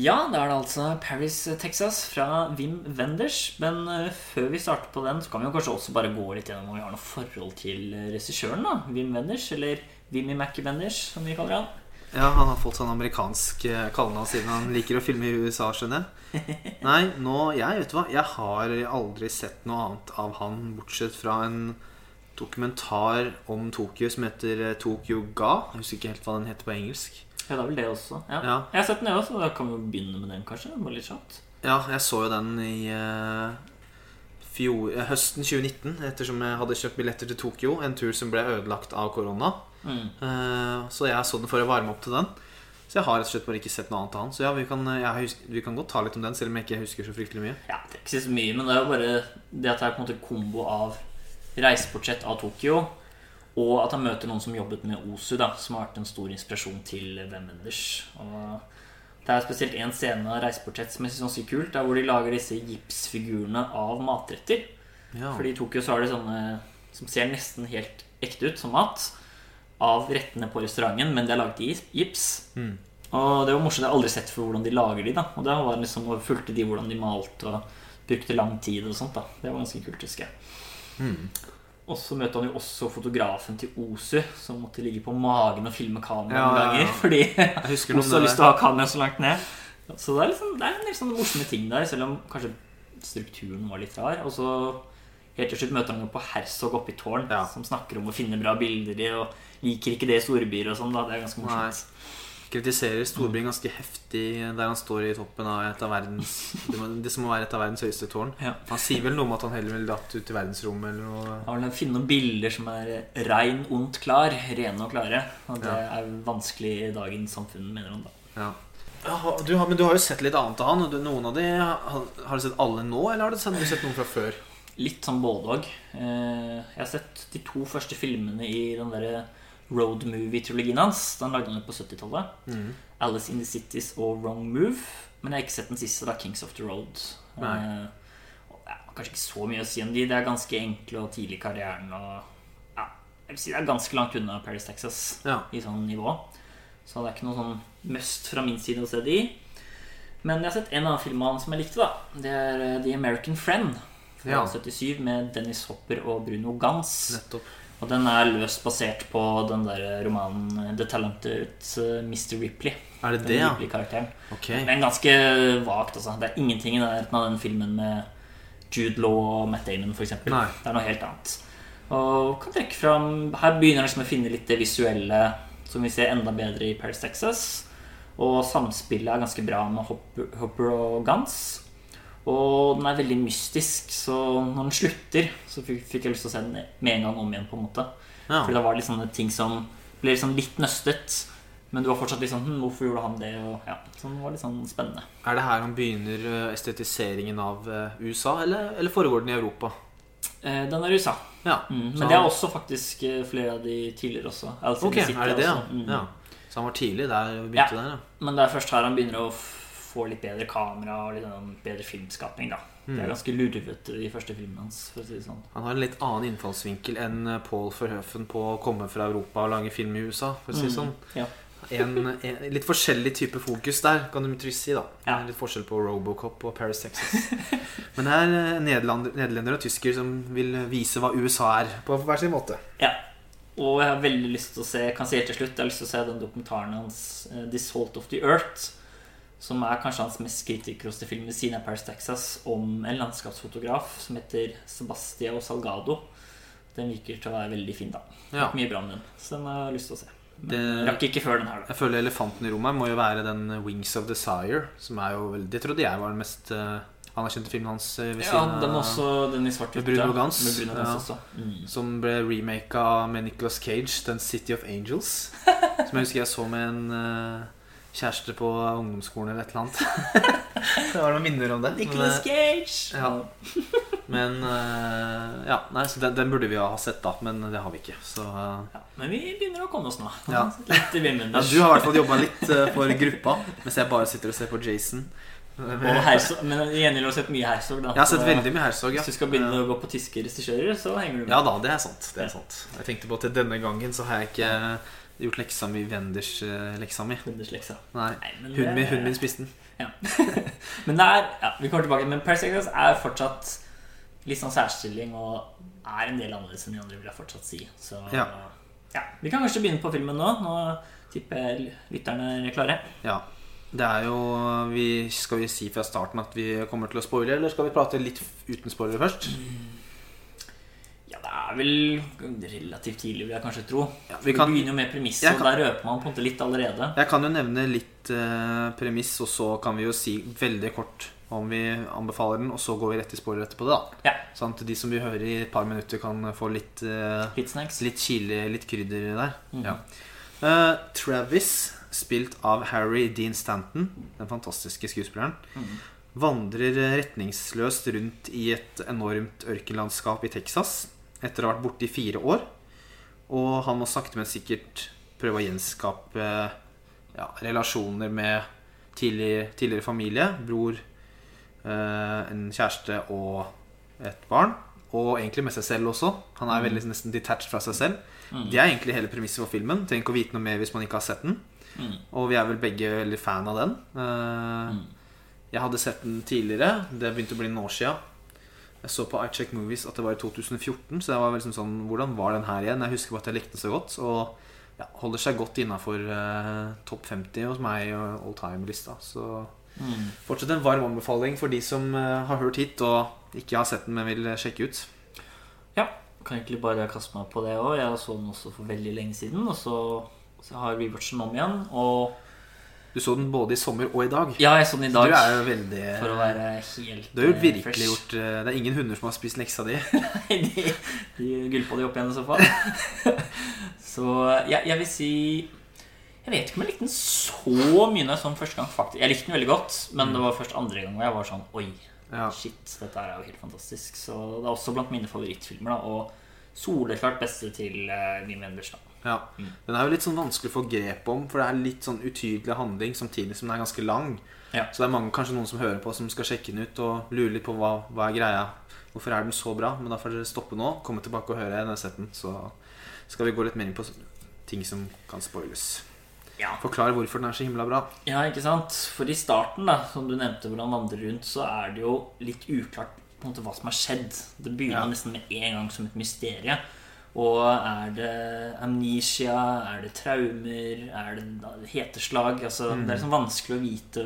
Ja, da er det altså Paris, Texas fra Wim Wenders. Men eh, før vi starter på den, så kan vi jo kanskje også bare gå litt gjennom om vi har noe forhold til eh, regissøren. da Wim Wenders, eller Wimmy Mackie Wenders, som vi kaller han. Ja, han har fått sånn amerikansk eh, kallenavn siden han liker å filme i USA, skjønner jeg. Nei, nå Jeg vet du hva, jeg har aldri sett noe annet av han bortsett fra en dokumentar om Tokyo som heter Tokyo Ga. Jeg husker ikke helt hva den heter på engelsk. Ja, det er vel det også. Ja. Ja. Jeg har sett den, jeg også. Da kan vi jo begynne med den, kanskje. Det var litt kjapt. Ja, jeg så jo den i uh, fjor, eh, høsten 2019, ettersom jeg hadde kjøpt billetter til Tokyo. En tur som ble ødelagt av korona. Mm. Uh, så jeg så den for å varme opp til den. Så jeg har rett og slett bare ikke sett noe annet av han. Så ja, vi kan, jeg hus- vi kan godt ta litt om den, selv om jeg ikke husker så fryktelig mye. Ja, det er ikke så mye, men det er jo bare det at det er på en måte kombo av reisebudsjett av Tokyo, og at han møter noen som jobbet med Osu, da, som har vært en stor inspirasjon til Wim Wenders. Det er spesielt en scene av reiseportrett som jeg synes er kult, der hvor de lager disse gipsfigurene av matretter. Ja. Fordi i Tokyo så har de sånne som ser nesten helt ekte ut som mat, av rettene på restauranten, men de er laget i gips. Mm. Og det var morsomt. Jeg har aldri sett for hvordan de lager de da Og da var liksom fulgte de hvordan de malte og brukte lang tid og sånt. da Det var ganske kult, husker jeg. Mm. Og så møter han jo også fotografen til Osu, som måtte ligge på magen og filme kamera Ja, noen ganger. Fordi Osu har det lyst til å ha kameraet så langt ned. Så det er, liksom, det er en del sånne morsomme ting der, selv om kanskje strukturen var litt rar. Og så helt til slutt møter han jo på Herzog oppe i tårn, Ja. som snakker om å finne bra bilder i, og liker ikke det i storbyer og sånn. Det er ganske morsomt. Kritiserer Storbring ganske heftig der han står i toppen av et av verdens Det, som må være et av verdens høyeste tårn. Ja. Han sier vel noe om at han heller ville dratt ut i verdensrommet eller noe. Han vil finne noen bilder som er rein, ondt, klar. Rene og klare. Og det Ja. er vanskelig i dagens samfunn, mener han da. Ja. Du har, men du har jo sett litt annet av han. og du- Noen av de Har, du sett alle nå, eller har du sett, har du sett noen fra før? Litt sånn både òg. Jeg har sett de to første filmene i den derre road movie-trilogien hans. Den lagde han på 70-tallet. Mm. 'Alice in the Cities' og 'Wrong Move'. Men jeg har ikke sett den siste, da 'Kings of the Road'. Nei. Eh, og ja, kanskje ikke så mye å si om de. Det er ganske enkle og tidlig i karrieren. Og ja, jeg vil si det er ganske langt unna Paris, Texas Ja. i sånn nivå. Så det er ikke noe sånn must fra min side å se de. Men jeg har sett en annen film av han som jeg likte. da Det er eh, The American Friend fra Ja. 77 med Dennis Hopper og Bruno Gans. Nettopp. Og den er løst basert på den der romanen eh, The Talented eh, Mr. Ripley. Er det det, ja? Ripley-karakteren. Ok. Men ganske vagt. altså Det er ingenting i nærheten av den filmen med Jude Law og Matt Damon, f.eks. Det er noe helt annet. Og kan trekke fram Her begynner jeg liksom å finne litt det visuelle som vi ser enda bedre i Paris, Texas. Og samspillet er ganske bra med Hopper, Hopper og Gans. Og den er veldig mystisk, så når den slutter, så fikk, jeg lyst til å se den med en gang om igjen. på en måte Ja. Fordi det var litt sånne ting som ble liksom litt nøstet. Men du var fortsatt litt sånn hm, Hvorfor gjorde han det? Og, ja, så det var litt sånn spennende. Er det her han begynner eh, estetiseringen av eh, USA, eller, eller foregår den i Europa? Eh, den er USA. Ja. Mm, men det er han- også faktisk eh, flere av de tidligere også. Alice in Ok, City er det det, ja? Mm. ja? Så han var tidlig der begynte Ja. der, ja. Men det er først her han begynner å f- få litt bedre kamera og litt sånn bedre filmskaping. da Det Mm. er ganske lurvete, de første filmene hans. For å si det sånn Han har en litt annen innfallsvinkel enn eh, Paul Verhoeven på å komme fra Europa og lage film i USA. For å si det sånn Mm, Ja. en, en, Litt forskjellig type fokus der, kan du trygt si. da Ja. Litt forskjell på Robocop og Paris, Texas. Men det er nederlender nederlander, nederlendere og tysker som vil vise hva USA er, på hver sin måte. ja. Og jeg har veldig lyst til å se Kan si helt til slutt Jeg har lyst til å se den dokumentaren hans 'This 'The Salt of the Earth'. Som er kanskje hans mest kritikerroste film ved siden av Paris, Texas, om en landskapsfotograf som heter Sebastiao Salgado. Den virker til å være veldig fin, da. Ja. Mye bra med den. Så den har jeg lyst til å se. Men Det- rakk ikke før den her, da. Jeg føler elefanten i rommet må jo være den Wings of Desire. Som er jo veldig Det trodde jeg var den mest eh, anerkjente filmen hans. eh, ved Ja, siden av- den også, den i svart Med Bruno Gans. Med Bruno Gans Ja. også. Mm. Som ble remaka med Nicolas Cage, den City of Angels. Som jeg husker jeg så med en eh, kjæreste på ungdomsskolen eller et eller annet. det var noen minner om det. Nicholas Cage! Ja. Men uh, ja, nei, så den, den burde vi ha sett, da. Men det har vi ikke. Så uh, Ja, men vi begynner å komme oss nå. Ja. Litt i ja, Du har i hvert fall jobba litt uh, for gruppa, mens jeg bare sitter og ser på Jason. Og Herzog, men i gjengjeld har du sett mye Herzog, da. Jeg har sett veldig mye Herzog, ja. Hvis du skal begynne å gå på tyske regissører, så henger du med. Ja da, det er sant. Det er sant. Jeg tenkte på at denne gangen så har jeg ikke gjort leksa mi Wenders eh, leksa mi. Wenders leksa. Nei. Nei, Hunden min, hunden min spiste den. Men det er Ja, vi kommer tilbake. Men Paris er fortsatt litt sånn særstilling og er en del annerledes enn de andre, vil jeg fortsatt si. Så Ja. ja. Vi kan kanskje begynne på filmen nå. Nå tipper jeg lytterne er klare. Ja. Det er jo vi, Skal vi si fra starten at vi kommer til å spoile, eller skal vi prate litt uten spoilere først? Ja, det er vel relativt tidlig, vil jeg kanskje tro. Ja, vi, vi kan- begynner jo med premisset, og der røper man på en måte litt allerede. Jeg kan jo nevne litt eh, premiss, og så kan vi jo si veldig kort om vi anbefaler den, og så går vi rett i sporet etterpå det, da. Ja. Sånn at de som vil høre i et par minutter, kan få litt eh, Litt snacks. Litt chili, litt krydder der. Mm. ja. Eh, Travis, spilt av Harry Dean Stanton, den fantastiske skuespilleren, Mm vandrer retningsløst rundt i et enormt ørkenlandskap i Texas etter å ha vært borte i fire år. Og han må sakte, men sikkert prøve å gjenskape ja, relasjoner med tidlig, tidligere familie. Bror, eh, en kjæreste og et barn. Og egentlig med seg selv også. Han er veldig nesten detached fra seg selv. Det er egentlig hele premisset for filmen. Trenger ikke å vite noe mer hvis man ikke har sett den. Mm. Og vi er vel begge veldig fan av den. Eh, Jeg hadde sett den tidligere. Det begynte å bli noen år sia. Jeg så på iCheck Movies at det var i 2014, så jeg var liksom sånn Hvordan var den her igjen? Jeg husker bare at jeg likte den så godt. Og ja, holder seg godt innafor uh, topp 50 hos meg og all time-lista. Så Mm. fortsatt en varm anbefaling for de som uh, har hørt hit og ikke har sett den, men vil sjekke ut. Ja, kan egentlig bare kaste meg på det òg. Jeg så den også for veldig lenge siden. Og så, så har den om igjen. Og Du så den både i sommer og i dag. ja, jeg så den i dag. Du er jo veldig For å være helt Du har jo eh, virkelig fresh. gjort eh, Det er ingen hunder som har spist leksa di. Nei, de, de gulpa de opp igjen i så fall. så jeg, jeg vil si Jeg vet ikke om jeg likte den så mye når jeg så den første gang. faktisk Jeg likte den veldig godt, men det var først andre gang jeg var sånn Oi, Ja. shit, dette er jo helt fantastisk. Så det er også blant mine favorittfilmer. da Og soleklart beste til uh, Min venn da Ja. Den er jo litt sånn vanskelig å få grep om, for det er litt sånn utydelig handling samtidig som den er ganske lang. Ja. Så det er mange, kanskje noen som hører på, som skal sjekke den ut og lurer litt på hva, hva er greia. Hvorfor er den så bra? Men da får dere stoppe nå, komme tilbake og høre den jeg har sett den. Så skal vi gå litt mer inn på ting som kan spoiles. Ja. Forklare hvorfor den er så himla bra. Ja, ikke sant? For i starten, da, som du nevnte, hvordan vandrer rundt, så er det jo litt uklart på en måte hva som har skjedd. Det begynner Ja. nesten med en gang som et mysterie. Og er det amnesia? Er det traumer? Er det heteslag? Altså, Det er liksom vanskelig å vite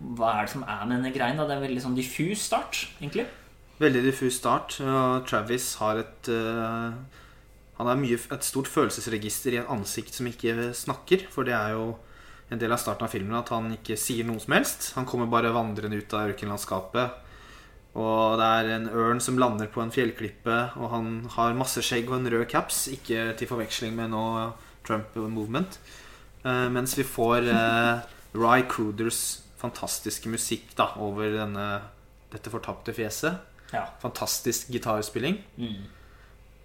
hva er det som er med denne greien. Da. Det er en veldig sånn diffus start, egentlig. Veldig diffus start. og Travis har et uh, Han har et stort følelsesregister i et ansikt som ikke snakker. For det er jo en del av starten av filmen at han ikke sier noe som helst. Han kommer bare vandrende ut av ørkenlandskapet. Og det er en ørn som lander på en fjellklippe, og han har masse skjegg og en rød caps. Ikke til forveksling med noe Trump Movement. Eh, mens vi får eh, Ry Cooders fantastiske musikk da, over denne, dette fortapte fjeset. Ja. Fantastisk gitarspilling. Mm.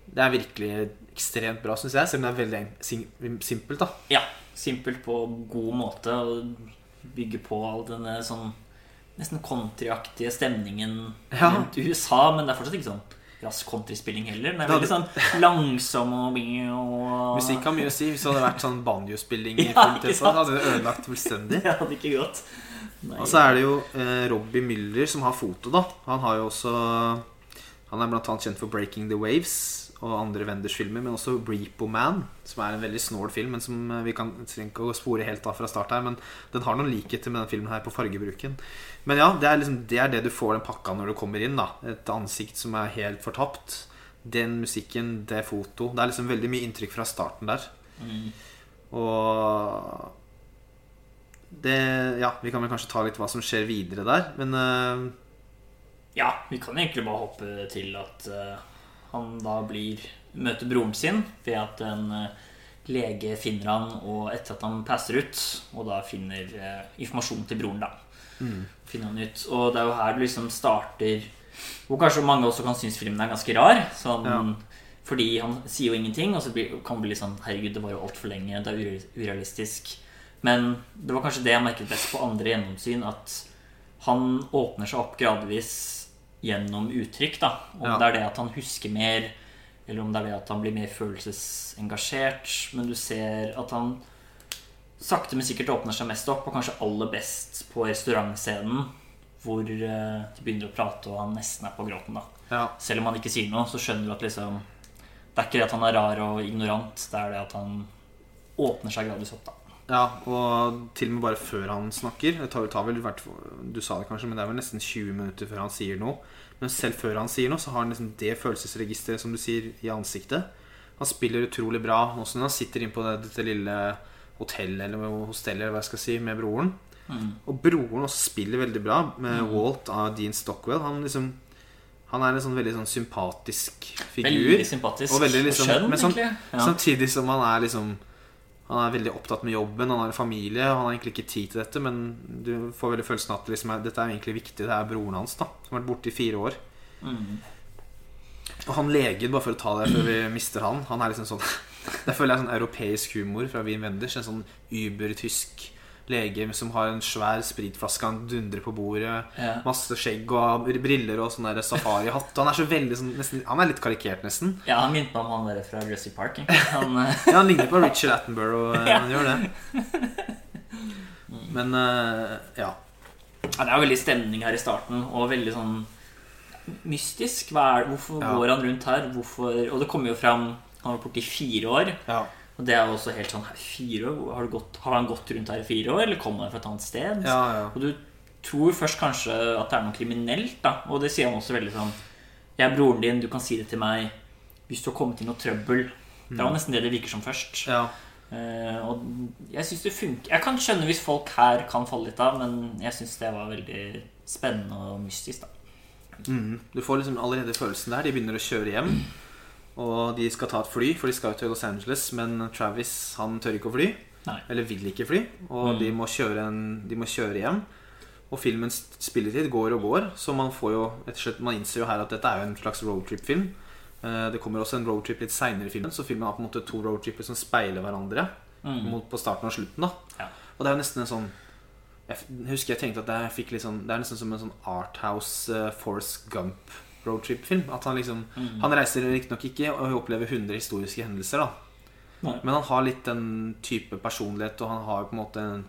Det er virkelig ekstremt bra, syns jeg. Selv om det er veldig sim simpelt. da ja. Simpelt på god måte. Og bygge på all denne sånn nesten countryaktige stemningen Ja. rundt USA. Men det er fortsatt ikke sånn rask countryspilling heller. Den er veldig sånn langsom og, og Musikk har mye å si. Hvis det hadde vært sånn banjospilling, i Ja, hadde det ødelagt fullstendig. Det hadde ikke gått. Nei. Og så er det jo eh, Robbie Müller som har foto, da. Han har jo også Han er blant annet kjent for 'Breaking the Waves' og andre Wenders-filmer, men også 'Repo Man', som er en veldig snål film, men som eh, vi kan trenger ikke å spore helt av fra start her. Men den har noen likheter med den filmen her på fargebruken. Men ja, det er liksom det, er det du får den pakka når du kommer inn. da Et ansikt som er helt fortapt. Den musikken, det foto. Det er liksom veldig mye inntrykk fra starten der. Mm. Og det Ja, vi kan vel kanskje ta litt hva som skjer videre der, men uh... Ja, vi kan egentlig bare hoppe til at eh, han da blir møter broren sin ved at en eh, lege finner han og etter at han passer ut, og da finner eh, informasjon til broren, da. Finner han ut. Og det er jo her det liksom starter Hvor kanskje mange også kan synes filmen er ganske rar. Sånn, Ja. Fordi han sier jo ingenting, og så blir, kan det bli sånn Herregud, det var jo altfor lenge. Det er urealistisk. Men det var kanskje det jeg merket best på andre gjennomsyn, at han åpner seg opp gradvis gjennom uttrykk. da Om Ja. det er det at han husker mer, eller om det er det at han blir mer følelsesengasjert. Men du ser at han sakte, men sikkert åpner seg mest opp, og kanskje aller best på restaurantscenen, hvor eh, de begynner å prate, og han nesten er på gråten. da ja. Selv om han ikke sier noe, så skjønner du at liksom Det er ikke det at han er rar og ignorant, det er det at han åpner seg gradvis opp, da. Ja, og til og med bare før han snakker det tar, tar vel, Du sa det kanskje, men det er vel nesten 20 minutter før han sier noe. Men selv før han sier noe, så har han liksom det følelsesregisteret som du sier, i ansiktet. Han spiller utrolig bra. Også når han sitter inne på det, dette lille hotellet eller hostellet hva jeg skal si, med broren. Mm. Og broren også spiller veldig bra, med Walt av Dean Stockwell. Han liksom Han er en sånn veldig sånn sympatisk figur. Veldig sympatisk. Og veldig liksom- skjønn, sånn- egentlig. Ja. Samtidig som han er liksom Han er veldig opptatt med jobben, han har en familie, han har egentlig ikke tid til dette, men du får veldig følelsen av at liksom, dette er egentlig viktig. Det er broren hans, da, som har vært borte i fire år. Mm. Og han legen, bare for å ta det før vi mister han, han er liksom sånn Der føler jeg sånn europeisk humor fra Wien Wenders. En sånn übertysk lege som har en svær spritflaske han dundrer på bordet. Ja. Masse skjegg og briller og sånn safarihatt. Han er så veldig sånn nesten, Han er litt karikert, nesten. ja, han minte meg om han der fra Jurassic Park. Han, eh, Ja, han ligner på Richard Attenborough. eh, Ja. Han gjør det. Men uh, ja. Ja, det er veldig stemning her i starten, og veldig sånn mystisk. Hvorfor Ja. går han rundt her? Hvorfor, og det kommer jo fram Han var borte i fire år. ja. Og det er jo også helt sånn Fire år? Har, du gått, har han gått rundt her i fire år, eller kom han fra et annet sted? Ja, ja. Og du tror først kanskje at det er noe kriminelt, da. Og det sier han også veldig sånn Jeg er broren din, du kan si det til meg hvis du har kommet i noe trøbbel. Det var nesten det det virker som først. ja. Uh, og jeg syns det funker Jeg kan skjønne hvis folk her kan falle litt av, men jeg syns det var veldig spennende og mystisk. da Mm. Du får liksom allerede følelsen der. De begynner å kjøre hjem. Og de skal ta et fly, for de skal jo til Los Angeles. Men Travis han tør ikke å fly. Nei. Eller vil ikke fly. Og Mm. de, må en, de må kjøre hjem. Og filmens spilletid går og går, så man får jo slett, Man innser jo her at dette er jo en slags roadtrip-film. Eh, Det kommer også en roadtrip litt seinere i filmen, så filmen har på en måte to roadtripper som speiler hverandre Mm. mot på starten og slutten. da Ja. Og det er jo nesten en sånn Jeg husker jeg tenkte at det, sånn, det er nesten som en sånn Arthouse uh, Force Gump roadtrip-film. At Han liksom Mm. Han reiser riktignok ikke og opplever 100 historiske hendelser, da Nei. men han har litt den type personlighet, og han har på en måte en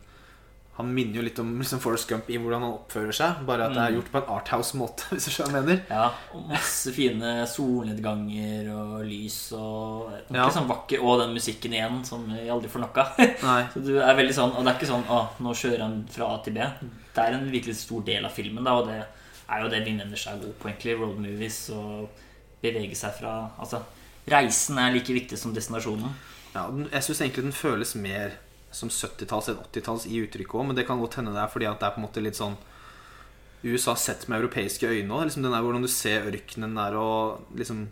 Han minner jo litt om liksom Forrest Gump i hvordan han oppfører seg, bare at det er Mm. gjort på en Arthouse-måte, hvis du skjønner mener. Ja, og masse fine solnedganger og lys og Ja. Sånn vakker Og den musikken igjen som vi aldri får nok av. Så du er veldig sånn Og det er ikke sånn Å, nå kjører han fra A til B. Det er en virkelig stor del av filmen, da, og det er jo det Wim Wenders er god på, egentlig. Road movies og bevege seg fra Altså, reisen er like viktig som destinasjonen. Ja, jeg syns egentlig den føles mer som 70-talls enn 80-talls i uttrykket òg, men det kan godt hende det er fordi at det er på en måte litt sånn USA sett med europeiske øyne òg. Liksom den der hvordan du ser ørkenen der og liksom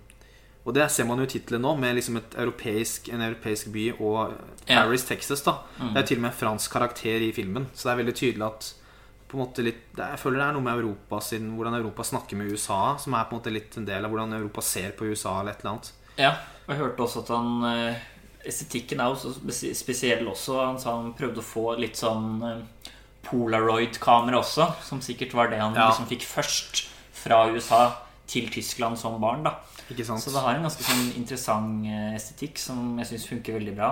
Og det ser man jo i tittelen nå, med liksom et europeisk, en europeisk by og Ja. Paris, Texas. da Mm. Det er til og med en fransk karakter i filmen, så det er veldig tydelig at på en måte litt, det Jeg føler det er noe med Europa sin, hvordan Europa snakker med USA, som er på en måte litt en del av hvordan Europa ser på USA, eller et eller annet. Ja, og jeg hørte også at han eh, Estetikken er også spes- spesiell også. Han sa han prøvde å få litt sånn eh, polaroid-kamera også, som sikkert var det han Ja. liksom fikk først fra USA til Tyskland som barn. da? Så det har en ganske sånn interessant eh, estetikk som jeg syns funker veldig bra.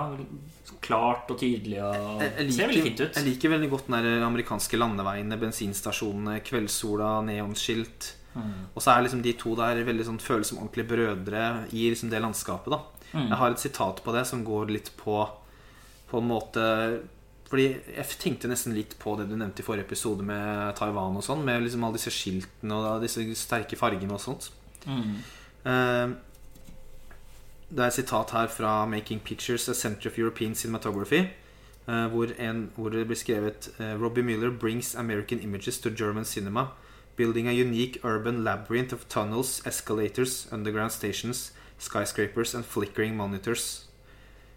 Klart og tydelig og Jeg, jeg, ser veldig liker, fint ut. jeg liker veldig godt den amerikanske landeveiene, bensinstasjonene, kveldssola, neonskilt. Mm. Og så er liksom de to der veldig sånn føles som ordentlige brødre i liksom det landskapet. da Mm. Jeg har et sitat på det som går litt på På en måte Fordi jeg tenkte nesten litt på det du nevnte i forrige episode med Taiwan og sånn. Med liksom alle disse skiltene og disse sterke fargene og sånt. Mm. Uh, Det er et sitat her fra 'Making Pictures A Center of European Cinematography'. Uh, hvor, en, hvor det blir skrevet uh, Robbie Miller brings American images to German cinema. Building a unique urban labyrinth of tunnels, escalators, underground stations, skyscrapers and flickering monitors.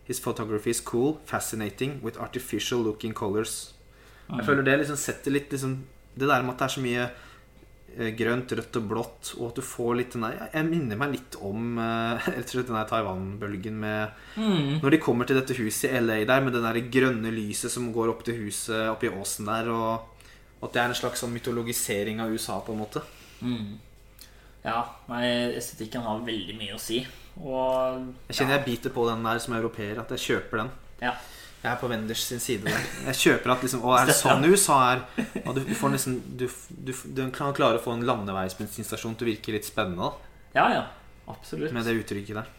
His photography is cool, fascinating, with artificial looking colors. Jeg føler det liksom setter litt liksom, Det der med at det er så mye eh, grønt, rødt og blått, og at du får litt den der Jeg minner meg litt om uh, den der Taiwan-bølgen med Mm. Når de kommer til dette huset i LA der med det der grønne lyset som går opp til huset oppi åsen der, og at det er en slags sånn mytologisering av USA, på en måte. Mm. Ja, nei, estetikken har veldig mye å si. Og Jeg kjenner jeg biter på den der som europeer, at jeg kjøper den. ja. Jeg er på Wenders sin side der. Jeg kjøper at liksom Å, er det sånn USA er? Og du, du får nesten Du, du, du kan klare å få en landeveisbensinstasjon til å virke litt spennende ja, ja. Absolutt. med det uttrykket der.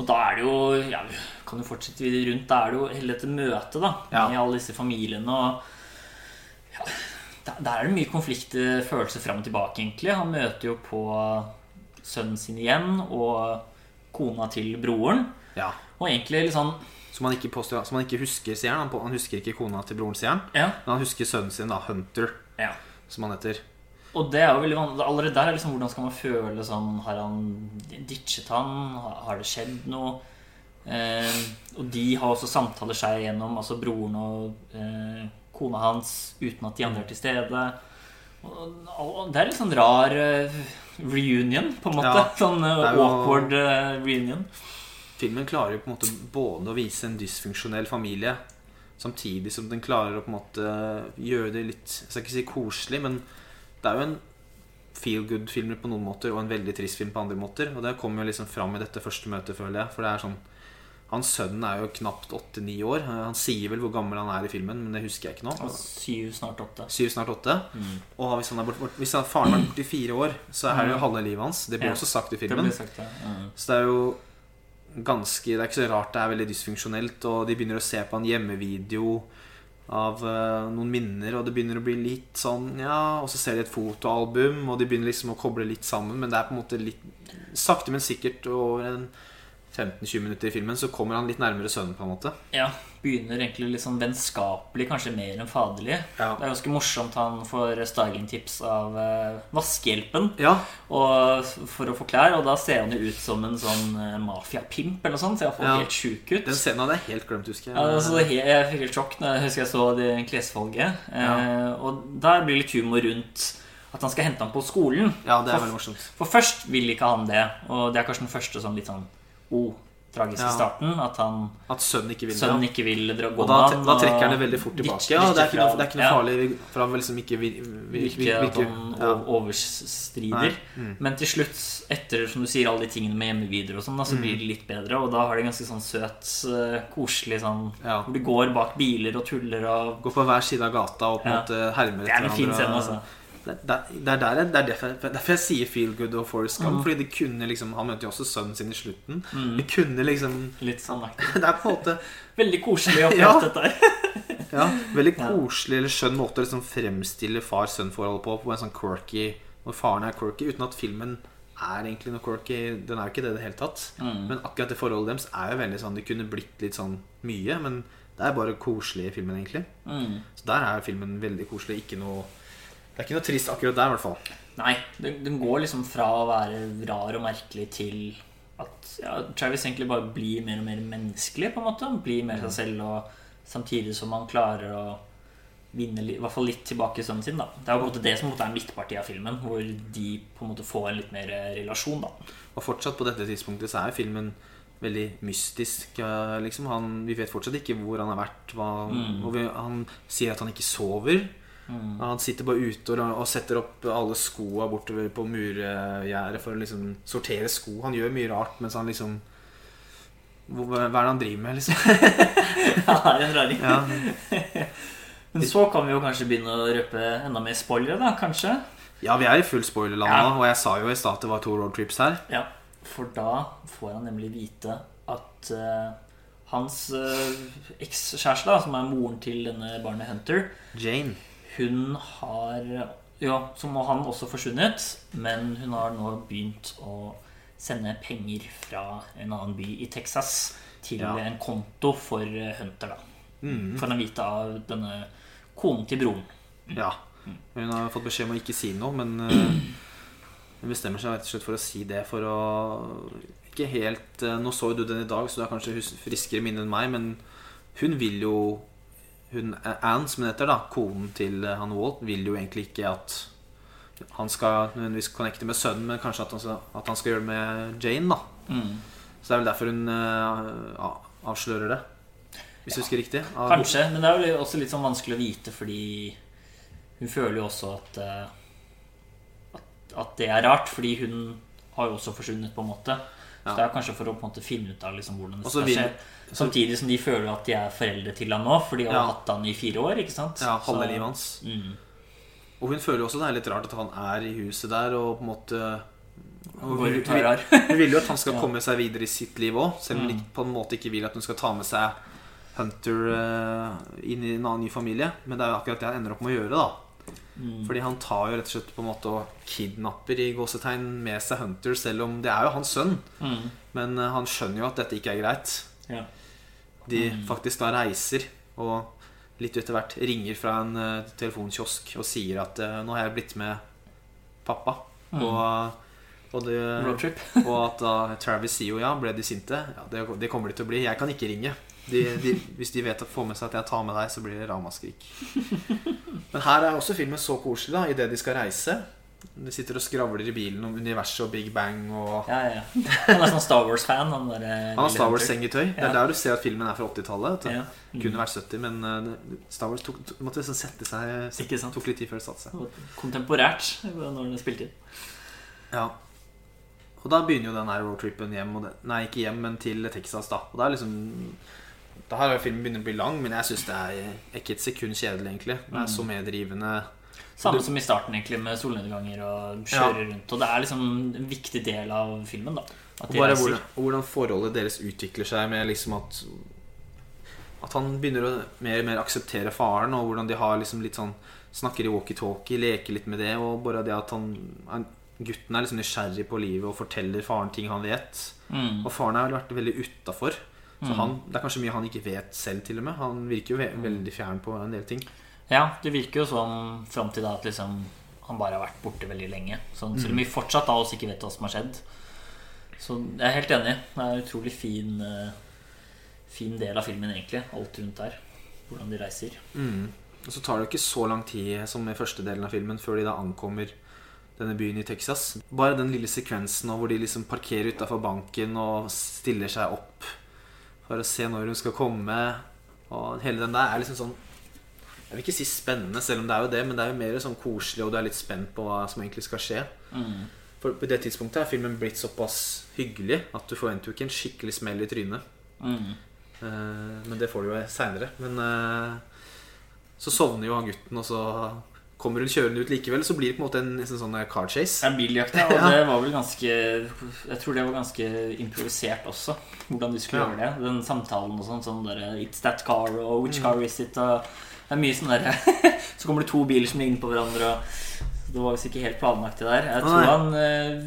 Og da er det jo ja, vi Kan jo fortsette videre rundt. Da er det jo hele dette møtet da Ja. med alle disse familiene. Og ja, der, er det mye konflikt, følelser fram og tilbake, egentlig. Han møter jo på sønnen sin igjen og kona til broren. Ja. Og egentlig litt sånn Som han ikke, påstår, som han ikke husker, sier han. Han husker ikke kona til broren, sier han. Ja. Men han husker sønnen sin, da. Hunter, ja. som han heter. Og det er jo veldig vanlig Allerede der er liksom hvordan skal man føle sånn Har han ditchet han? Har har det skjedd noe? Eh, og de har også samtaler seg igjennom, altså broren og eh, kona hans, uten at de andre er til stede. Det er litt sånn rar eh, reunion, på en måte. Ja, sånn eh, awkward eh, reunion. Filmen klarer jo på en måte både å vise en dysfunksjonell familie, samtidig som den klarer å på en måte gjøre det litt Jeg skal ikke si koselig, men det er jo en feel good-film på noen måter og en veldig trist film på andre måter. Og det kommer jo liksom fram i dette første møtet, føler jeg. For det er sånn Hans sønnen er jo knapt åtte-ni år. Han sier vel hvor gammel han er i filmen, men det husker jeg ikke nå. Og syv, snart åtte. Syv, snart åtte. Og hvis, han er bort, bort, hvis han, faren vært borte i fire år, så er det jo halve livet hans. Det blir Ja. også sagt i filmen. Det sagt, ja. Mm. Så det er jo ganske Det er ikke så rart det er veldig dysfunksjonelt. Og de begynner å se på en hjemmevideo av eh, noen minner, og det begynner å bli litt sånn Ja, og så ser de et fotoalbum, og de begynner liksom å koble litt sammen, men det er på en måte litt Sakte, men sikkert over en 15-20 minutter i filmen så kommer han litt nærmere sønnen, på en måte. Ja, begynner egentlig litt sånn vennskapelig, kanskje mer enn faderlig. Ja. Det er ganske morsomt han får stylingtips av uh, vaskehjelpen Ja, og, for å få klær, og da ser han jo ut som en sånn uh, mafiapimp eller noe sånt, Ser iallfall Ja. helt sjuk ut. den scenen hadde jeg helt glemt, husker jeg. Ja, altså, jeg fikk helt sjokk når jeg husker jeg så det klesvalget. Eh, og der blir litt humor rundt at han skal hente ham på skolen. Ja, det er veldig morsomt. For først vil ikke han det, og det er kanskje den første sånn litt sånn oh, tragiske Ja. starten. At han At sønnen ikke vil sønnen ikke vil dra gå Og da, med da trekker han det veldig fort tilbake. Ja, det er ikke noe, det er ikke noe ja. farlig, for han vil liksom ikke vir, vir, vir, Virke at han overstrider. Mm. Men til slutt, etter som du sier alle de tingene med hjemmevideoer og sånn, så Mm. blir det litt bedre. Og da har de ganske sånn søt, eh, koselig sånn Ja. Hvor de går bak biler og tuller og Går på hver side av gata og på en måte hermer Det er en fin hverandre. scene, altså. Det, det, det er der jeg, det er derfor, jeg- derfor jeg sier Feel Good og Forest Gump. Mm. Fordi det kunne liksom Han møter jo også sønnen sin i slutten. Mm. Det kunne liksom Litt sannaktig. Det er på en måte Veldig koselig å Ja. dette her. ja, veldig koselig eller skjønn måte å liksom fremstille far-sønn-forholdet på. På en sånn quirky Når faren er quirky, uten at filmen er egentlig noe quirky. Den er jo ikke det i det hele tatt. Mm. Men akkurat det forholdet deres er jo veldig sånn Det kunne blitt litt sånn mye, men det er bare koselig i filmen, egentlig. Mm. Så der er filmen veldig koselig. Ikke noe Det er ikke noe trist akkurat der, i hvert fall. Nei, den, den går liksom fra å være rar og merkelig til at ja, Travis egentlig bare blir mer og mer menneskelig, på en måte. Blir mer seg selv, og samtidig som han klarer å vinne i hvert fall litt tilbake sønnen sin. da Det er jo på en måte det som er midtpartiet av filmen, hvor de på en måte får en litt mer eh, relasjon. da Og fortsatt på dette tidspunktet så er filmen veldig mystisk. eh, Liksom han, vi vet fortsatt ikke hvor han har vært. Hva, Mm. og vi, han sier at han ikke sover. Han sitter bare ute og, og setter opp alle skoa bortover på murgjerdet for å liksom sortere sko. Han gjør mye rart mens han liksom Hva er det han driver med, liksom? Det er en raring. Ja, Men så kan vi jo kanskje begynne å røpe enda mer spoilere, da, kanskje. ja vi er i full spoilerland Ja. nå, og jeg sa jo i stad at det var to roadtrips her. Ja, for da får han nemlig vite at uh, hans uh, ekskjæreste, som er moren til denne barnet Hunter, Jane. Hun har Ja, så må han også forsvunnet, men hun har nå begynt å sende penger fra en annen by i Texas til Ja. en konto for eh, Hunter, da. Mm. For å vite av denne konen til broren. Ja. Hun har fått beskjed om å ikke si noe, men eh, hun bestemmer seg rett og slett for å si det for å Ikke helt eh, Nå så jo du den i dag, så du har kanskje friskere minne enn meg, men hun vil jo hun, Anne, som hun heter, da, konen til eh, han Walt, vil jo egentlig ikke at han skal nødvendigvis connecte med sønnen, men kanskje at han skal, at han skal gjøre det med Jane. da Mm. Så det er vel derfor hun eh, avslører det. Hvis jeg husker riktig. Av- Kanskje, men det er jo også litt sånn vanskelig å vite, fordi hun føler jo også at, eh, at, at det er rart. Fordi hun har jo også forsvunnet, på en måte. Så det er kanskje for å på en måte finne ut av liksom hvordan det skal vil- skje. Samtidig som de føler at de er foreldre til han nå, for de har Ja. hatt han i fire år. ikke sant? Ja, halve livet hans. Mm. Og hun føler også det er litt rart at han er i huset der og på en måte hun, hun vil jo at han skal komme seg videre i sitt liv òg, selv om hun Mm. på en måte ikke vil at hun skal ta med seg Hunter eh, inn i en annen ny familie. Men det er jo akkurat det han ender opp med å gjøre. da Mm. Fordi han tar jo rett og slett på en måte og kidnapper i gåsetegn med seg Hunter, selv om det er jo hans sønn. Mm. Men eh, han skjønner jo at dette ikke er greit. Ja. De Mm. faktisk da reiser og litt etter hvert ringer fra en uh, telefonkiosk og sier at uh, 'nå har jeg blitt med pappa'. Mm. Og, og, det, og at da Travis sier jo 'ja, ble de sinte'? Ja, det, det kommer de til å bli. Jeg kan ikke ringe. De, de, hvis de vet å få med seg at jeg tar med deg, så blir det ramaskrik. Men her er også filmen så koselig, da, idet de skal reise. De sitter og skravler i bilen om universet og Big Bang og Ja, ja. Han er sånn Star Wars-fan. Han, eh, Han har Star Wars-sengetøy. Det er der du ser at filmen er fra 80-tallet. vet du. Ja. Mm. Kunne vært 70, men uh, Star Wars tok, måtte liksom sette seg sant. Tok litt tid før det satte seg. Kontemporært når den er spilt inn. Ja. Og da begynner jo den roadtripen hjem det, Nei, ikke hjem, men til Texas, da. Og det er liksom Da har filmen begynner å bli lang, men jeg syns det er ikke et sekund kjedelig, egentlig. Det er Mm. så meddrivende. Samme som i starten, egentlig, med solnedganger og kjøre rundt. Og det er liksom en viktig del av filmen, da. Og hvordan, og hvordan forholdet deres utvikler seg med liksom at At han begynner å mer og mer akseptere faren, og hvordan de har liksom litt sånn Snakker i walkietalkie, leker litt med det, og bare det at han, han Gutten er liksom nysgjerrig på livet og forteller faren ting han vet. Mm. Og faren har vært veldig utafor. Så Mm. han, det er kanskje mye han ikke vet selv, til og med. Han virker jo ve veldig fjern på en del ting. Ja, det virker jo sånn fram til da at liksom han bare har vært borte veldig lenge. Sånn, Selv om Mm. vi fortsatt av oss ikke vet hva som har skjedd. Så jeg er helt enig. Det er en utrolig fin, eh, fin del av filmen, egentlig. Alt rundt der. Hvordan de reiser. Mm. Og så tar det jo ikke så lang tid som i første delen av filmen før de da ankommer denne byen i Texas. Bare den lille sekvensen nå hvor de liksom parkerer utafor banken og stiller seg opp for å se når hun skal komme. Og hele den der er liksom sånn Jeg vil ikke si spennende, selv om det er jo det, men det er jo mer sånn koselig, og du er litt spent på hva som egentlig skal skje. Mm. For på det tidspunktet er filmen blitt såpass hyggelig at du forventer jo ikke en skikkelig smell i trynet. Mm. Eh, Men det får du jo seinere. Men eh, så sovner jo han gutten, og så kommer hun kjørende ut likevel. Så blir det på en måte en nesten sånn car chase. Det er biljakt, ja. Og det var vel ganske Jeg tror det var ganske improvisert også. Hvordan de skulle Ja. gjøre det. Den samtalen og sånn. Sånn derre It's that car, og which Mm. car is it? Og det er mye sånn derre Så kommer det to biler som ligner på hverandre, og det var visst ikke helt planlagt, det der. Jeg tror han eh,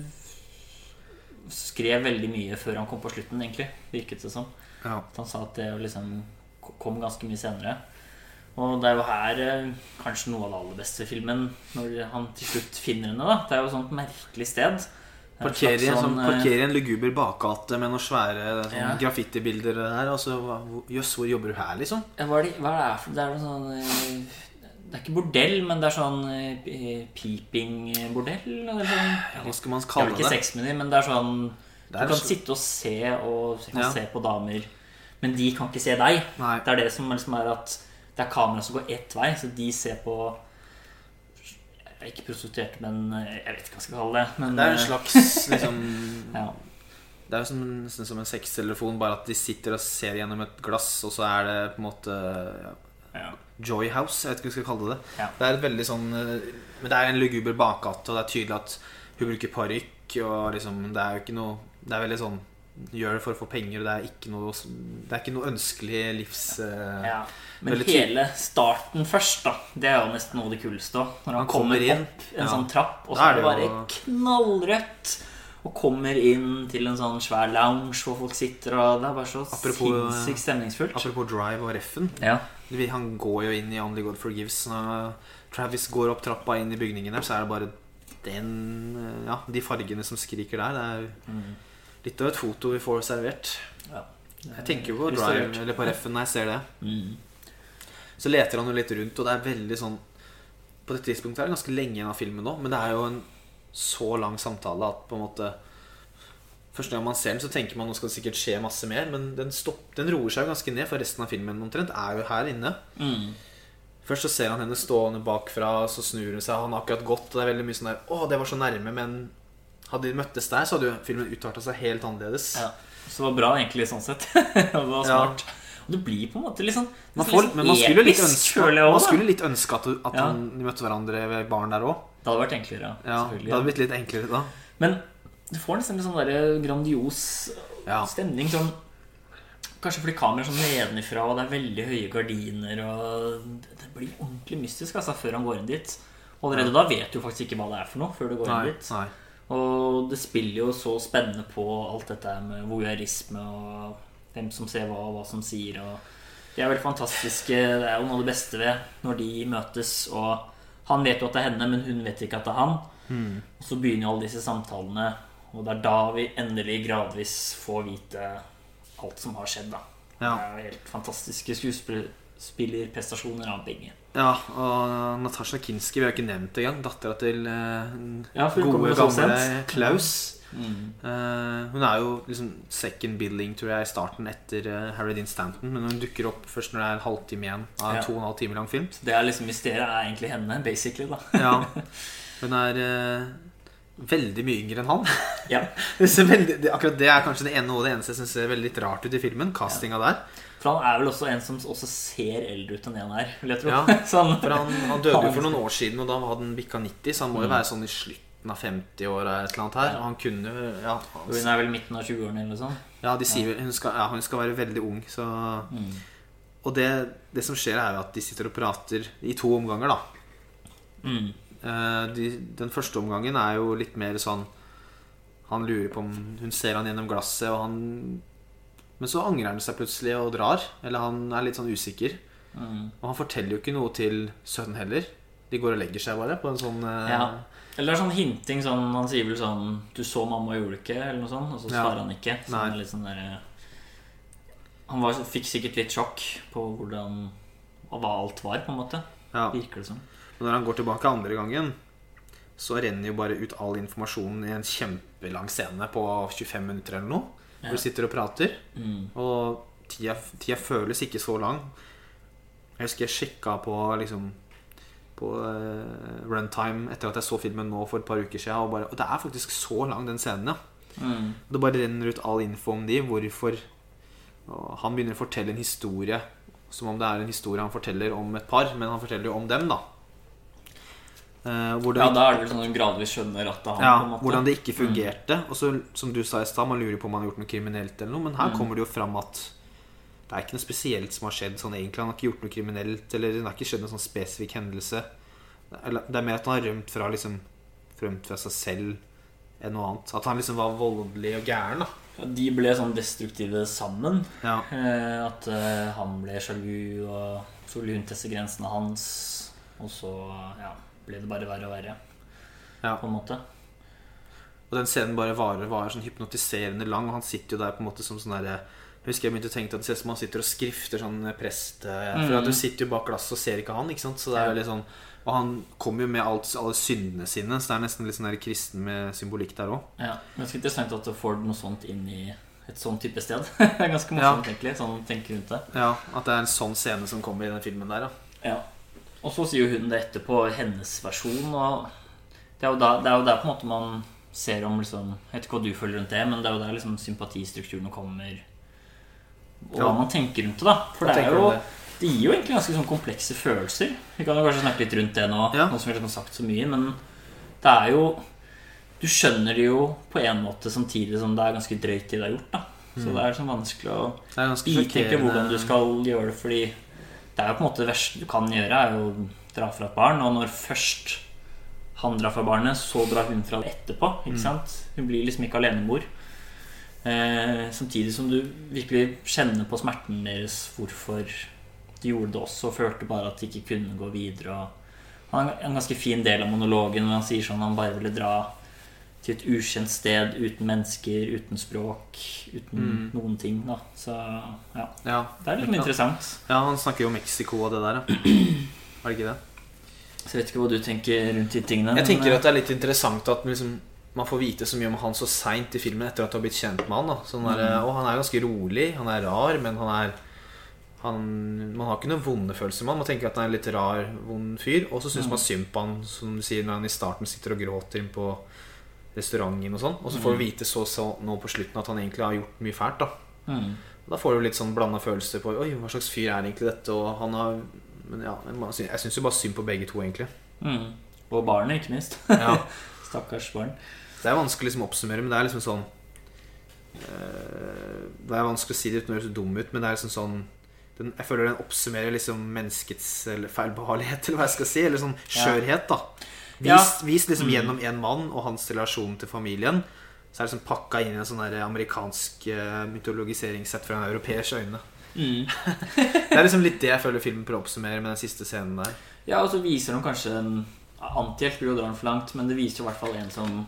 skrev veldig mye før han kom på slutten, egentlig. Virket det som. Ja. Han sa at det liksom kom ganske mye senere. Og det er jo her eh, kanskje noe av det aller beste filmen, når han til slutt finner henne. da Det er jo et sånt merkelig sted. Det er Parkerer i en, sånn, eh, en luguber bakgate med noen svære sånn, Ja. graffitibilder der. Og så Jøss, hvor jobber du her, liksom? ja, hva, er det, hva er det for Det er sånn eh, Det er ikke bordell, men det er sånn peeping-bordell. Eller sånn. Ja, hva skal man Det er kalle ikke det? sexmeny, men det er sånn Det er Du kan så- sitte og se og kan Ja. se på damer, men de kan ikke se deg. Nei. Det er det som liksom er at det er kamera som går ett vei, så de ser på Ikke prostituerte, men eh, jeg vet ikke hva jeg skal kalle det. Men, Det er en eh, slags liksom ja. Det er jo som, nesten som en sextelefon, bare at de sitter og ser gjennom et glass, og så er det på en måte ja, Ja. Joy House, jeg vet ikke hva jeg skal kalle det. Ja. Det er et veldig sånn eh, Men det er en luguber bakgate, og det er tydelig at hun bruker parykk, og liksom Det er jo ikke noe Det er veldig sånn Gjør det for å få penger, det er ikke noe Det er ikke noe ønskelig livs... eh, Ja. Men hele starten først, da, det er jo nesten noe av det kuleste. Når han, Han kommer, kommer inn, opp en ja. sånn trapp, og så er det bare jo- knallrødt. Og kommer inn til en sånn svær lounge hvor folk sitter, og det er bare så Apropos, sinnssykt stemningsfullt. Apropos Drive og Reffen. Ja. Han går jo inn i Only God Forgives. Når Travis går opp trappa inn i bygningen der, så er det bare den eh, Ja, de fargene som skriker der. Det er Mm. Litt av et foto vi får servert. ja. Jeg tenker jo på. Drive eller på Reffen når jeg ser det. Mm. Så leter han jo litt rundt, og det er veldig sånn På dette tidspunktet er det ganske lenge igjen av filmen nå, men det er jo en så lang samtale at på en måte Første gang man ser den, så tenker man nå skal det sikkert skje masse mer, men den, stopp, den roer seg jo ganske ned, for resten av filmen omtrent er jo her inne. Mm. Først så ser han henne stående bakfra, så snur hun seg, han har akkurat gått, og det er veldig mye sånn der Å, det var så nærme, men hadde de møttes der, så hadde jo filmen utarta seg helt annerledes. Ja. Så det var bra, egentlig, sånn sett. det var Ja. smart. Og det blir på en måte sånn Man får, men man skulle litt ønske, man skulle litt ønske at, at Ja. de møtte hverandre ved baren der òg. Det hadde vært enklere, Ja, det hadde blitt litt enklere da. Men Du får nesten en sånn der grandios Ja. stemning. Sånn, kanskje fordi kameraet er sånn nedenifra, og det er veldig høye gardiner. Og det, det blir ordentlig mystisk altså, før han går inn dit. Og allerede da vet du faktisk ikke hva det er for noe. Før du går Nei, inn dit nei. Og det spiller jo så spennende på alt dette med voyeurisme og hvem som ser hva, og hva som sier. Og de er veldig fantastiske. Det er jo noe av det beste ved når de møtes. Og han vet jo at det er henne, men hun vet ikke at det er han. Mm. Og så begynner jo alle disse samtalene, og det er da vi endelig gradvis får vite alt som har skjedd. da Ja. Det er jo helt fantastiske skuespillerprestasjoner av begge. Ja, og Natasja Kinski, vi har ikke nevnt engang. Dattera til eh, Ja, gode, gamle sent. Klaus. Mm. Uh, hun er jo liksom second billing, tror jeg, i starten etter uh, Harry Dean Stanton. Men hun dukker opp først når det er en halvtime igjen av en Ja. to og en halv time lang film. Så det er liksom mysteriet er egentlig henne, basically. da Ja, Hun er uh, veldig mye yngre enn han. Ja, Det veldig, det, akkurat det er kanskje det ene og det eneste jeg syns ser veldig litt rart ut i filmen. Castinga der. For han er vel også en som også ser eldre ut enn en er, vil jeg tro. Ja, han, For han, han døde jo for noen år siden, og da hadde han bikka 90, så han må jo Mm. være sånn i slutten av 50-åra et eller annet her. Og han kunne ja, Hun er vel midten av 20-årene eller sånt. ja, de sier hun skal, ja, hun skal være veldig ung, så Mm. Og det, det som skjer, er jo at de sitter og prater i to omganger, da. Mm. Eh, de, den første omgangen er jo litt mer sånn Han lurer på om hun ser han gjennom glasset, og han Men så angrer han seg plutselig og drar. Eller han er litt sånn usikker. Mm. Og han forteller jo ikke noe til sønnen heller. De går og legger seg bare på en sånn eh, Ja. Eller det er sånn hinting sånn Han sier vel sånn 'Du så mamma, gjorde du ikke?' Eller noe sånt. Og så Ja. han ikke. Så han er litt sånn der, Han var, fikk sikkert litt sjokk på hvordan Og hva alt var, på en måte. ja. Virker det som. Og når han går tilbake andre gangen, så renner jo bare ut all informasjonen i en kjempelang scene på 25 minutter eller noe. Hvor du sitter og prater. Mm. Og tida, tida føles ikke så lang. Jeg husker jeg sjekka på liksom på uh, runtime etter at jeg så filmen nå for et par uker siden. Og, bare, og det er faktisk så lang, den scenen. ja Mm. Det bare renner ut all info om de. Hvorfor og Han begynner å fortelle en historie som om det er en historie han forteller om et par, men han forteller jo om dem, da. Det Ja, da er det vel sånn at du gradvis skjønner at det er han, ja, på en måte. hvordan det ikke fungerte. Og så, som du sa i stad, man lurer på om han har gjort noe kriminelt eller noe. Men her Mm. kommer det jo fram at det er ikke noe spesielt som har skjedd sånn egentlig. Han har ikke gjort noe kriminelt, eller det har ikke skjedd noen sånn spesifikk hendelse. Det er mer at han har rømt fra liksom Rømt fra seg selv enn noe annet. At han liksom var voldelig og gæren, da. De ble sånn destruktive sammen. Ja. Eh, at eh, han ble sjalu, og så ville hun teste grensene hans. Og så ja, ble det bare verre og verre, Ja. på en måte. Og den scenen bare varer, varer sånn hypnotiserende lang. Og han sitter jo der på en måte som sånn derre Jeg husker jeg begynte å tenke at det ser ut som han sitter og skrifter sånn prest For mm. du sitter jo bak glasset og ser ikke han, ikke sant? Så det er jo veldig sånn Og han kommer jo med alt, alle syndene sine, så det er nesten litt sånn der kristen med symbolikk der òg. Ja, Ganske interessant at du får noe sånt inn i et sånn type sted. det er ganske morsomt, egentlig. Sånn tenke rundt det. Ja, at det er en sånn scene som kommer i den filmen der, Da. Ja. Og så sier hun det etterpå, hennes versjon. Og det er jo der, det er jo der på en måte man ser om liksom Jeg vet ikke hva du føler rundt det, men det er jo der liksom sympatistrukturene kommer. Og Ja. hva man tenker rundt det, da. For Hva det er jo det? Det gir jo egentlig ganske sånn komplekse følelser. Vi kan jo kanskje snakke litt rundt det nå, Ja. nå som vi har sagt så mye, men det er jo Du skjønner det jo på en måte samtidig som det er ganske drøyt det det er gjort. da Så det er sånn vanskelig å vite hvordan du skal gjøre det, fordi det er jo på en måte det verste du kan gjøre, er jo å dra fra et barn. Og når først han drar fra barnet, så drar hun fra det etterpå. Ikke sant? Hun blir liksom ikke alenemor. Eh, samtidig som du virkelig kjenner på smerten deres hvorfor de gjorde det også, og følte bare at de ikke kunne gå videre. Og han har en ganske fin del av monologen hvor han sier sånn han bare ville dra til et ukjent sted uten mennesker, uten språk, uten Mm. noen ting. da Så ja, Ja. det er litt interessant. ja, han snakker jo Mexico og det der, ja. Er det ikke det? Så jeg vet ikke hva du tenker rundt de tingene. Jeg men, tenker at det er litt interessant at liksom, man får vite så mye om han så seint i filmen etter at du har blitt kjent med han. Da. Sånn der, Og han er ganske rolig, han er rar, men han er han, Man har ikke noen vonde følelser med han. Man tenker at han er en litt rar, vond fyr. Og så syns Mm. man synd på han, som du sier, når han i starten sitter og gråter inn på restauranten og sånn. Og så får Mm. vi vite så, så nå på slutten at han egentlig har gjort mye fælt. Da mm. Da får du litt sånn blanda følelser på Oi, hva slags fyr er egentlig dette? Og han har Men ja, jeg syns jo bare synd på begge to, egentlig. Mm. Og barnet, ikke minst. Ja. Stakkars barn. Det er vanskelig liksom å oppsummere, men det er liksom sånn eh, Det er vanskelig å si det uten å høres dum ut, men det er liksom sånn den, Jeg føler den oppsummerer liksom menneskets eller feilbehagelighet, eller hva jeg skal si. Eller sånn skjørhet, da. Vis, Ja. vis liksom Mm. gjennom en mann og hans relasjon til familien. Så er det liksom pakka inn i en sånn amerikansk eh, mytologisering sett fra en europeisk øyne. Mm. Det er liksom litt det jeg føler filmen prøver å oppsummere med den siste scenen der. Ja, og så viser de kanskje en Antihjelp blir jo dra den for langt, men det viser jo i hvert fall en som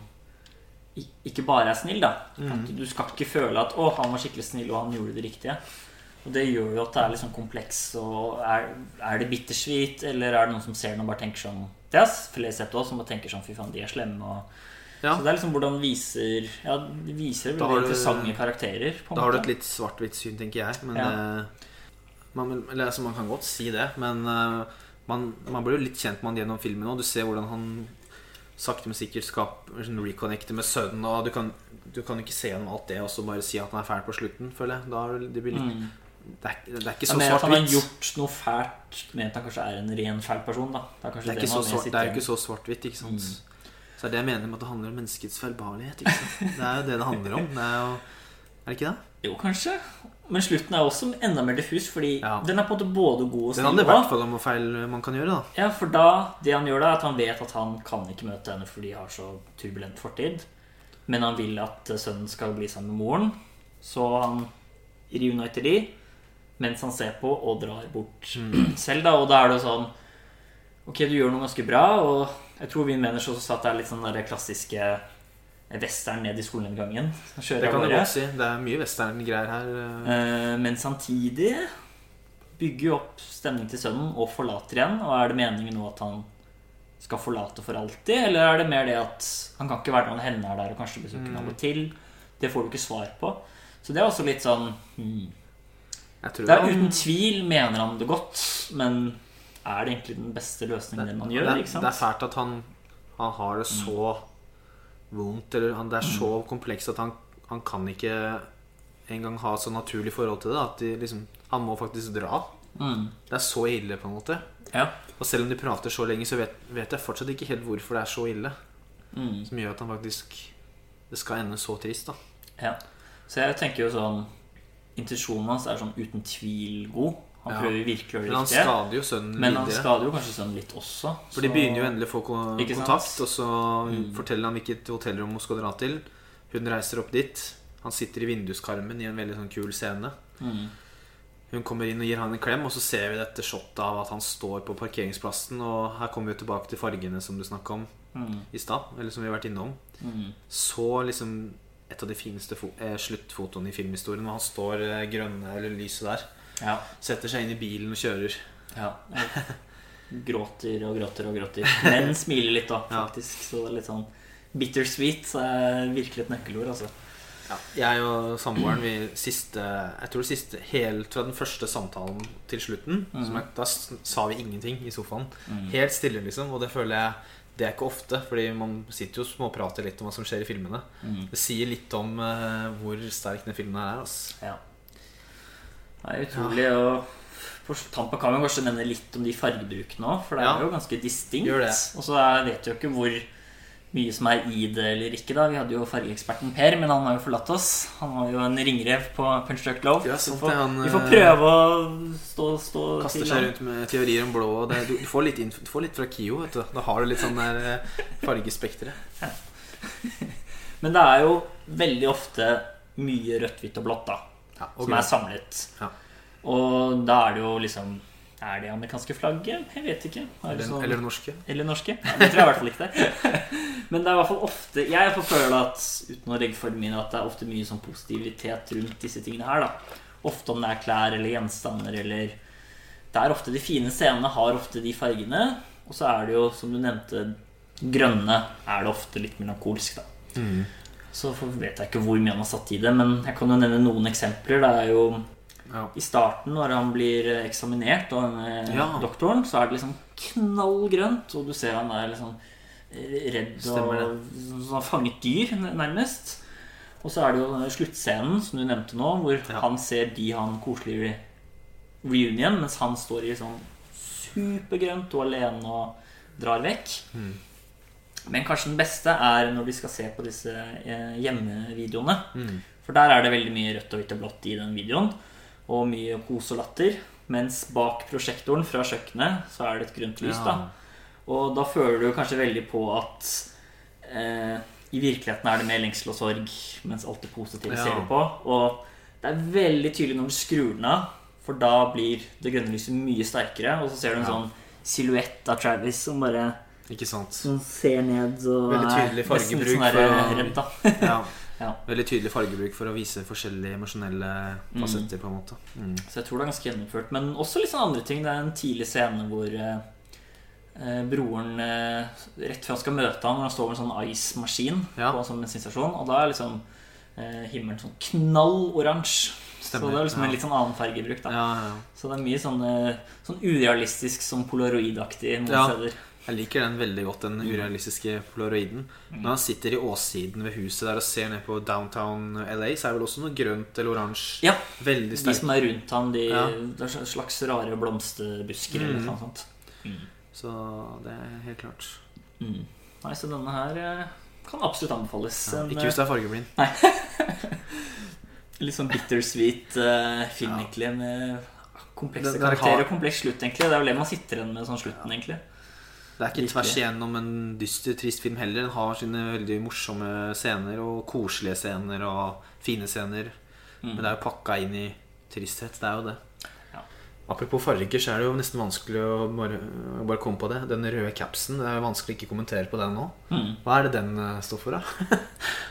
ikke bare er snill, da. Mm. du skal ikke føle at 'å, han var skikkelig snill, og han gjorde det riktige'. Og det gjør jo at det er litt sånn kompleks. Og er, er det bittersweet, eller er det noen som ser den og bare tenker sånn Det har flere sett også, som tenker sånn 'fy faen, de er slemme'. Og, Ja. Så det er liksom hvordan viser Ja, de viser Da veldig interessante karakterer. Da har du et litt svart-hvitt syn, tenker jeg. Men Ja. eh, man, eller, altså, man kan godt si det. Men eh, man, man blir jo litt kjent med han gjennom filmen. òg. du ser hvordan han sakte, men sikkert skaper sånn reconnecter med sønnen. Og du kan, du kan ikke se gjennom alt det og så bare si at han er fæl på slutten, føler jeg. Da blir det, litt, Mm. Det, er, det er ikke Ja, så men at han har gjort noe fælt med at han kanskje er en ren fæl person. da Det er Det er, ikke så svart, det er ikke så svart-hvitt, ikke sant. Mm. Så er det jeg mener med at det handler om menneskets feilbarlighet. Det er jo det det handler om. Det er jo Er det ikke det? Jo, kanskje. Men slutten er også enda mer diffus, fordi Ja. den er på en måte både god og Den snill. handler i hvert fall om hvor feil man kan gjøre, da. Ja, for da, det han gjør da, er at han vet at han kan ikke møte henne fordi de har så turbulent fortid. Men han vil at eh, sønnen skal bli sammen med moren. Så han reuniter de mens han ser på og drar bort selv. da, Og da er det jo sånn Ok, du gjør noe ganske bra, og jeg tror vi så også det er litt sånn der klassiske western ned i skolegjengangen. Det kan du godt si. Det er mye western-greier her. eh. Eh, Men samtidig bygger jo opp stemning til sønnen og forlater igjen. Og er det meningen nå at han skal forlate for alltid? Eller er det mer det at han kan ikke være når henne er der og kanskje besøke mm. og til? Det får du ikke svar på. Så det er også litt sånn hmm. Det er uten tvil mener han det godt, men er det egentlig den beste løsningen det man gjør? det, det er fælt at han, han har det så vondt, eller han, det er så komplekst at han, han kan ikke engang ha så naturlig forhold til det. At de, liksom, han må faktisk dra. Mm. Det er så ille, på en måte. Ja. Og selv om de prater så lenge, så vet, vet jeg fortsatt ikke helt hvorfor det er så ille. Mm. Som gjør at han faktisk Det skal ende så trist, da. Ja. Så jeg tenker jo sånn Intensjonen hans er sånn uten tvil god. Han Ja. prøver virkelig å gjøre Men det han skader jo sønnen Men han videre. skader jo kanskje sønnen litt også. For de begynner jo endelig å få kontakt, og så Mm. forteller han hvilket hotellrom hun skal dra til. Hun reiser opp dit. Han sitter i vinduskarmen i en veldig sånn kul scene. Mm. Hun kommer inn og gir han en klem, og så ser vi dette shotet av at han står på parkeringsplassen. Og her kommer vi tilbake til fargene som du snakka om Mm. i stad. Eller som vi har vært innom. Mm. Så liksom et av de fineste eh, sluttfotoene i filmhistorien. Når han står eh, grønne eller lyset der. Ja. Setter seg inn i bilen og kjører. ja. Gråter og gråter og gråter. Men smiler litt da, faktisk. Så det litt sånn bittersweet så er virkelig et nøkkelord, altså. Ja, jeg og samboeren vi siste Jeg tror det siste helt fra den første samtalen til slutten som jeg, Da sa vi ingenting i sofaen. Helt stille, liksom. Og det føler jeg Det er ikke ofte, fordi man sitter jo og småprater litt om hva som skjer i filmene. Mm. Det sier litt om uh, hvor sterk den filmen her er. Altså. Ja. Det er utrolig og På tampen kan vi kanskje nevne litt om de fargebrukene òg, for det er Ja. jo ganske distinkt. Og så vet vi jo ikke hvor mye som er i det eller ikke. da Vi hadde jo fargeeksperten Per, men han har jo forlatt oss. Han var jo en ringrev på Punch Drunk Love. Ja, sant vi får, han, vi får eh, prøve å stå, stå Kaster seg rundt med teorier om blå. Det, du, du, får inn, du får litt fra KIO. Vet du. Da har du litt sånn der fargespekteret. Ja. Men det er jo veldig ofte mye rødt, hvitt og blått da Ja, som er samlet. Ja. Og da er det jo liksom Er det amerikanske flagget? Jeg vet ikke. Er Eller, sånn- eller norske. Eller norske. Ja, det tror jeg i hvert fall ikke det. Men det er i hvert fall ofte Jeg får føle at uten å legge for mye at det er ofte mye sånn positivitet rundt disse tingene her. da Ofte om det er klær eller gjenstander eller Det er ofte de fine scenene har ofte de fargene. Og så er det jo, som du nevnte, grønne er det ofte litt melankolsk, da. Mm. Så vet jeg ikke hvor mye han har satt i det, men jeg kan jo nevne noen eksempler. Det er jo Ja. i starten, når han blir eksaminert av denne Ja. doktoren, så er det liksom knallgrønt, og du ser han er liksom redd Stemmer og sånn fanget dyr, nærmest. Og så er det jo sluttscenen som du nevnte nå, hvor Ja. han ser de han koselig reunion, mens han står i sånn supergrønt og alene og drar vekk. Mm. Men kanskje den beste er når de skal se på disse eh, hjemmevideoene. Mm. For der er det veldig mye rødt og hvitt og blått i den videoen. Og mye kos og latter. Mens bak prosjektoren fra kjøkkenet så er det et grønt lys. Ja. da Og da føler du kanskje veldig på at eh, i virkeligheten er det mer lengsel og sorg, mens alt det positive Ja. ser du på. Og det er veldig tydelig når du skrur den av, for da blir det grønne lyset mye sterkere. Og så ser du en Ja. sånn silhuett av Travis som bare Ikke sant? som ser ned og Veldig tydelig er nesten fargebruk sånn redd, da. Ja. Ja. Veldig tydelig fargebruk for å vise forskjellige emosjonelle Mm. på en måte. Mm. Så jeg tror det er ganske gjennomført. Men også litt sånn andre ting. Det er en tidlig scene hvor eh, eh, broren eh, Rett før han skal møte ham, når han står med en sånn ice-maskin Ja. på en sånn bensinstasjon, og da er liksom eh, himmelen sånn knalloransje. Så det er liksom en litt sånn annen fargebruk. da Ja, ja. Så det er mye sånn, eh, sånn urealistisk, sånn polaroidaktig noen steder. Jeg liker den veldig godt, den Mm. urealistiske polaroiden. Når han sitter i åssiden ved huset der og ser ned på downtown LA, så er det vel også noe grønt eller oransje. Ja, Veldig De som er rundt ham, de, Ja. slags rare blomsterbusker eller Mm. noe sånt. Så det er helt klart. Mm. Nei, så denne her eh, kan absolutt anbefales. Ja, ikke hvis du er fargeblind. Litt sånn bittersweet uh, film, egentlig, med komplekse karakterer og kompleks slutt, egentlig. Det er jo det man sitter igjen med sånn slutten, egentlig. Det er ikke Virkelig. tvers igjennom en dyster, trist film heller. Den har sine veldig morsomme scener og koselige scener og fine scener. Mm. Men det er jo pakka inn i tristhet. Det er jo det. Ja. Apropos farger, så er det jo nesten vanskelig å bare, bare komme på det. Den røde capsen, det er jo vanskelig å ikke kommentere på den nå. Mm. Hva er det den eh, står for, da?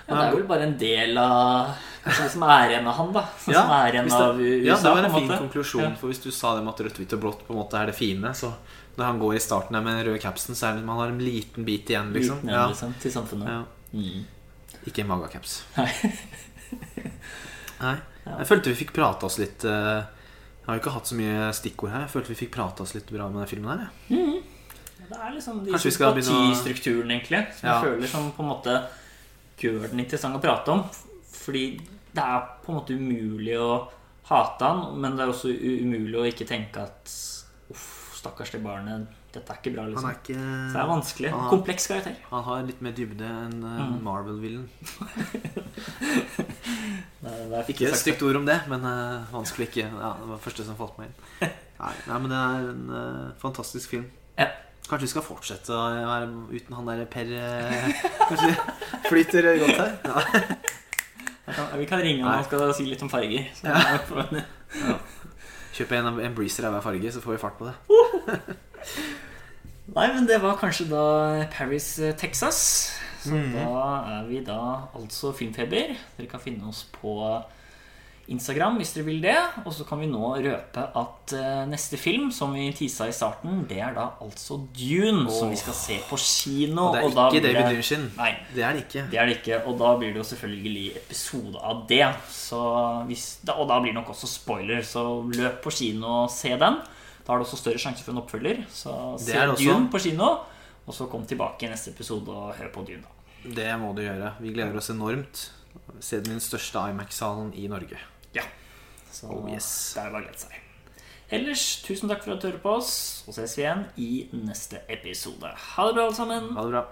Ja, det er vel bare en del av det som er igjen av han, da. Sånn Ja, som er igjen av USA. Ja, det var en, en fin måte. konklusjon. Ja. For hvis du sa det med at rødt, hvitt og blått på en måte er det fine, så når han går i starten der med den røde capsen, så er det man har en liten bit igjen, liksom. Liten Ja. igjen, liksom, til samfunnet. Ja. Mm. Ikke en magacaps. Nei. Nei. Jeg følte vi fikk prate oss litt eh, Jeg har jo ikke hatt så mye stikkord her. Jeg følte vi fikk prate oss litt bra med den filmen her. jeg. Det er liksom de sympatistrukturen, egentlig, som Ja. jeg føler som på en måte gjør den interessant å prate om. Fordi det er på en måte umulig å hate han, men det er også umulig å ikke tenke at stakkars det barnet, dette er ikke bra, Han liksom. er ikke Så det er vanskelig. Har- Kompleks karakter. Han har litt mer dybde enn eh, Mm. Marvel-villen. Ikke et stygt ord om det, men uh, vanskelig ikke. Ja, det var det første som falt meg inn. Nei, nei men det er en uh, fantastisk film. Ja. Kanskje vi skal fortsette å være uten han der Per eh, Kanskje flyter godt her? Ja. Kan- Vi kan ringe han og si litt om farger. Så Ja. Kjøpe en, en breezer av hver farge, så får vi fart på det. Nei, men det var kanskje da Paris, eh, Texas. Så mm. da er vi da altså Filmfeber. Dere kan finne oss på Instagram hvis dere vil det. Og så kan vi nå røpe at eh, neste film, som vi tisa i starten, det er da altså Dune, som vi skal se på kino. Og det er og ikke David Lynch sin. Nei, Det er det ikke. det er det ikke. Og da blir det jo selvfølgelig episode av det. Så hvis, og da blir det nok også spoiler, så løp på kino og se den. Da har du også større sjanse for en oppfølger. Så se. Dune på kino, og så kom tilbake i neste episode og hør på Dune. da. Det må du gjøre. Vi gleder oss enormt. Se den i den største Imax-salen i Norge. Ja. Så Oh, yes. det er bare å glede seg. Ellers, tusen takk for at du hører på oss. Så ses vi igjen i neste episode. Ha det bra, alle sammen. Ha det bra.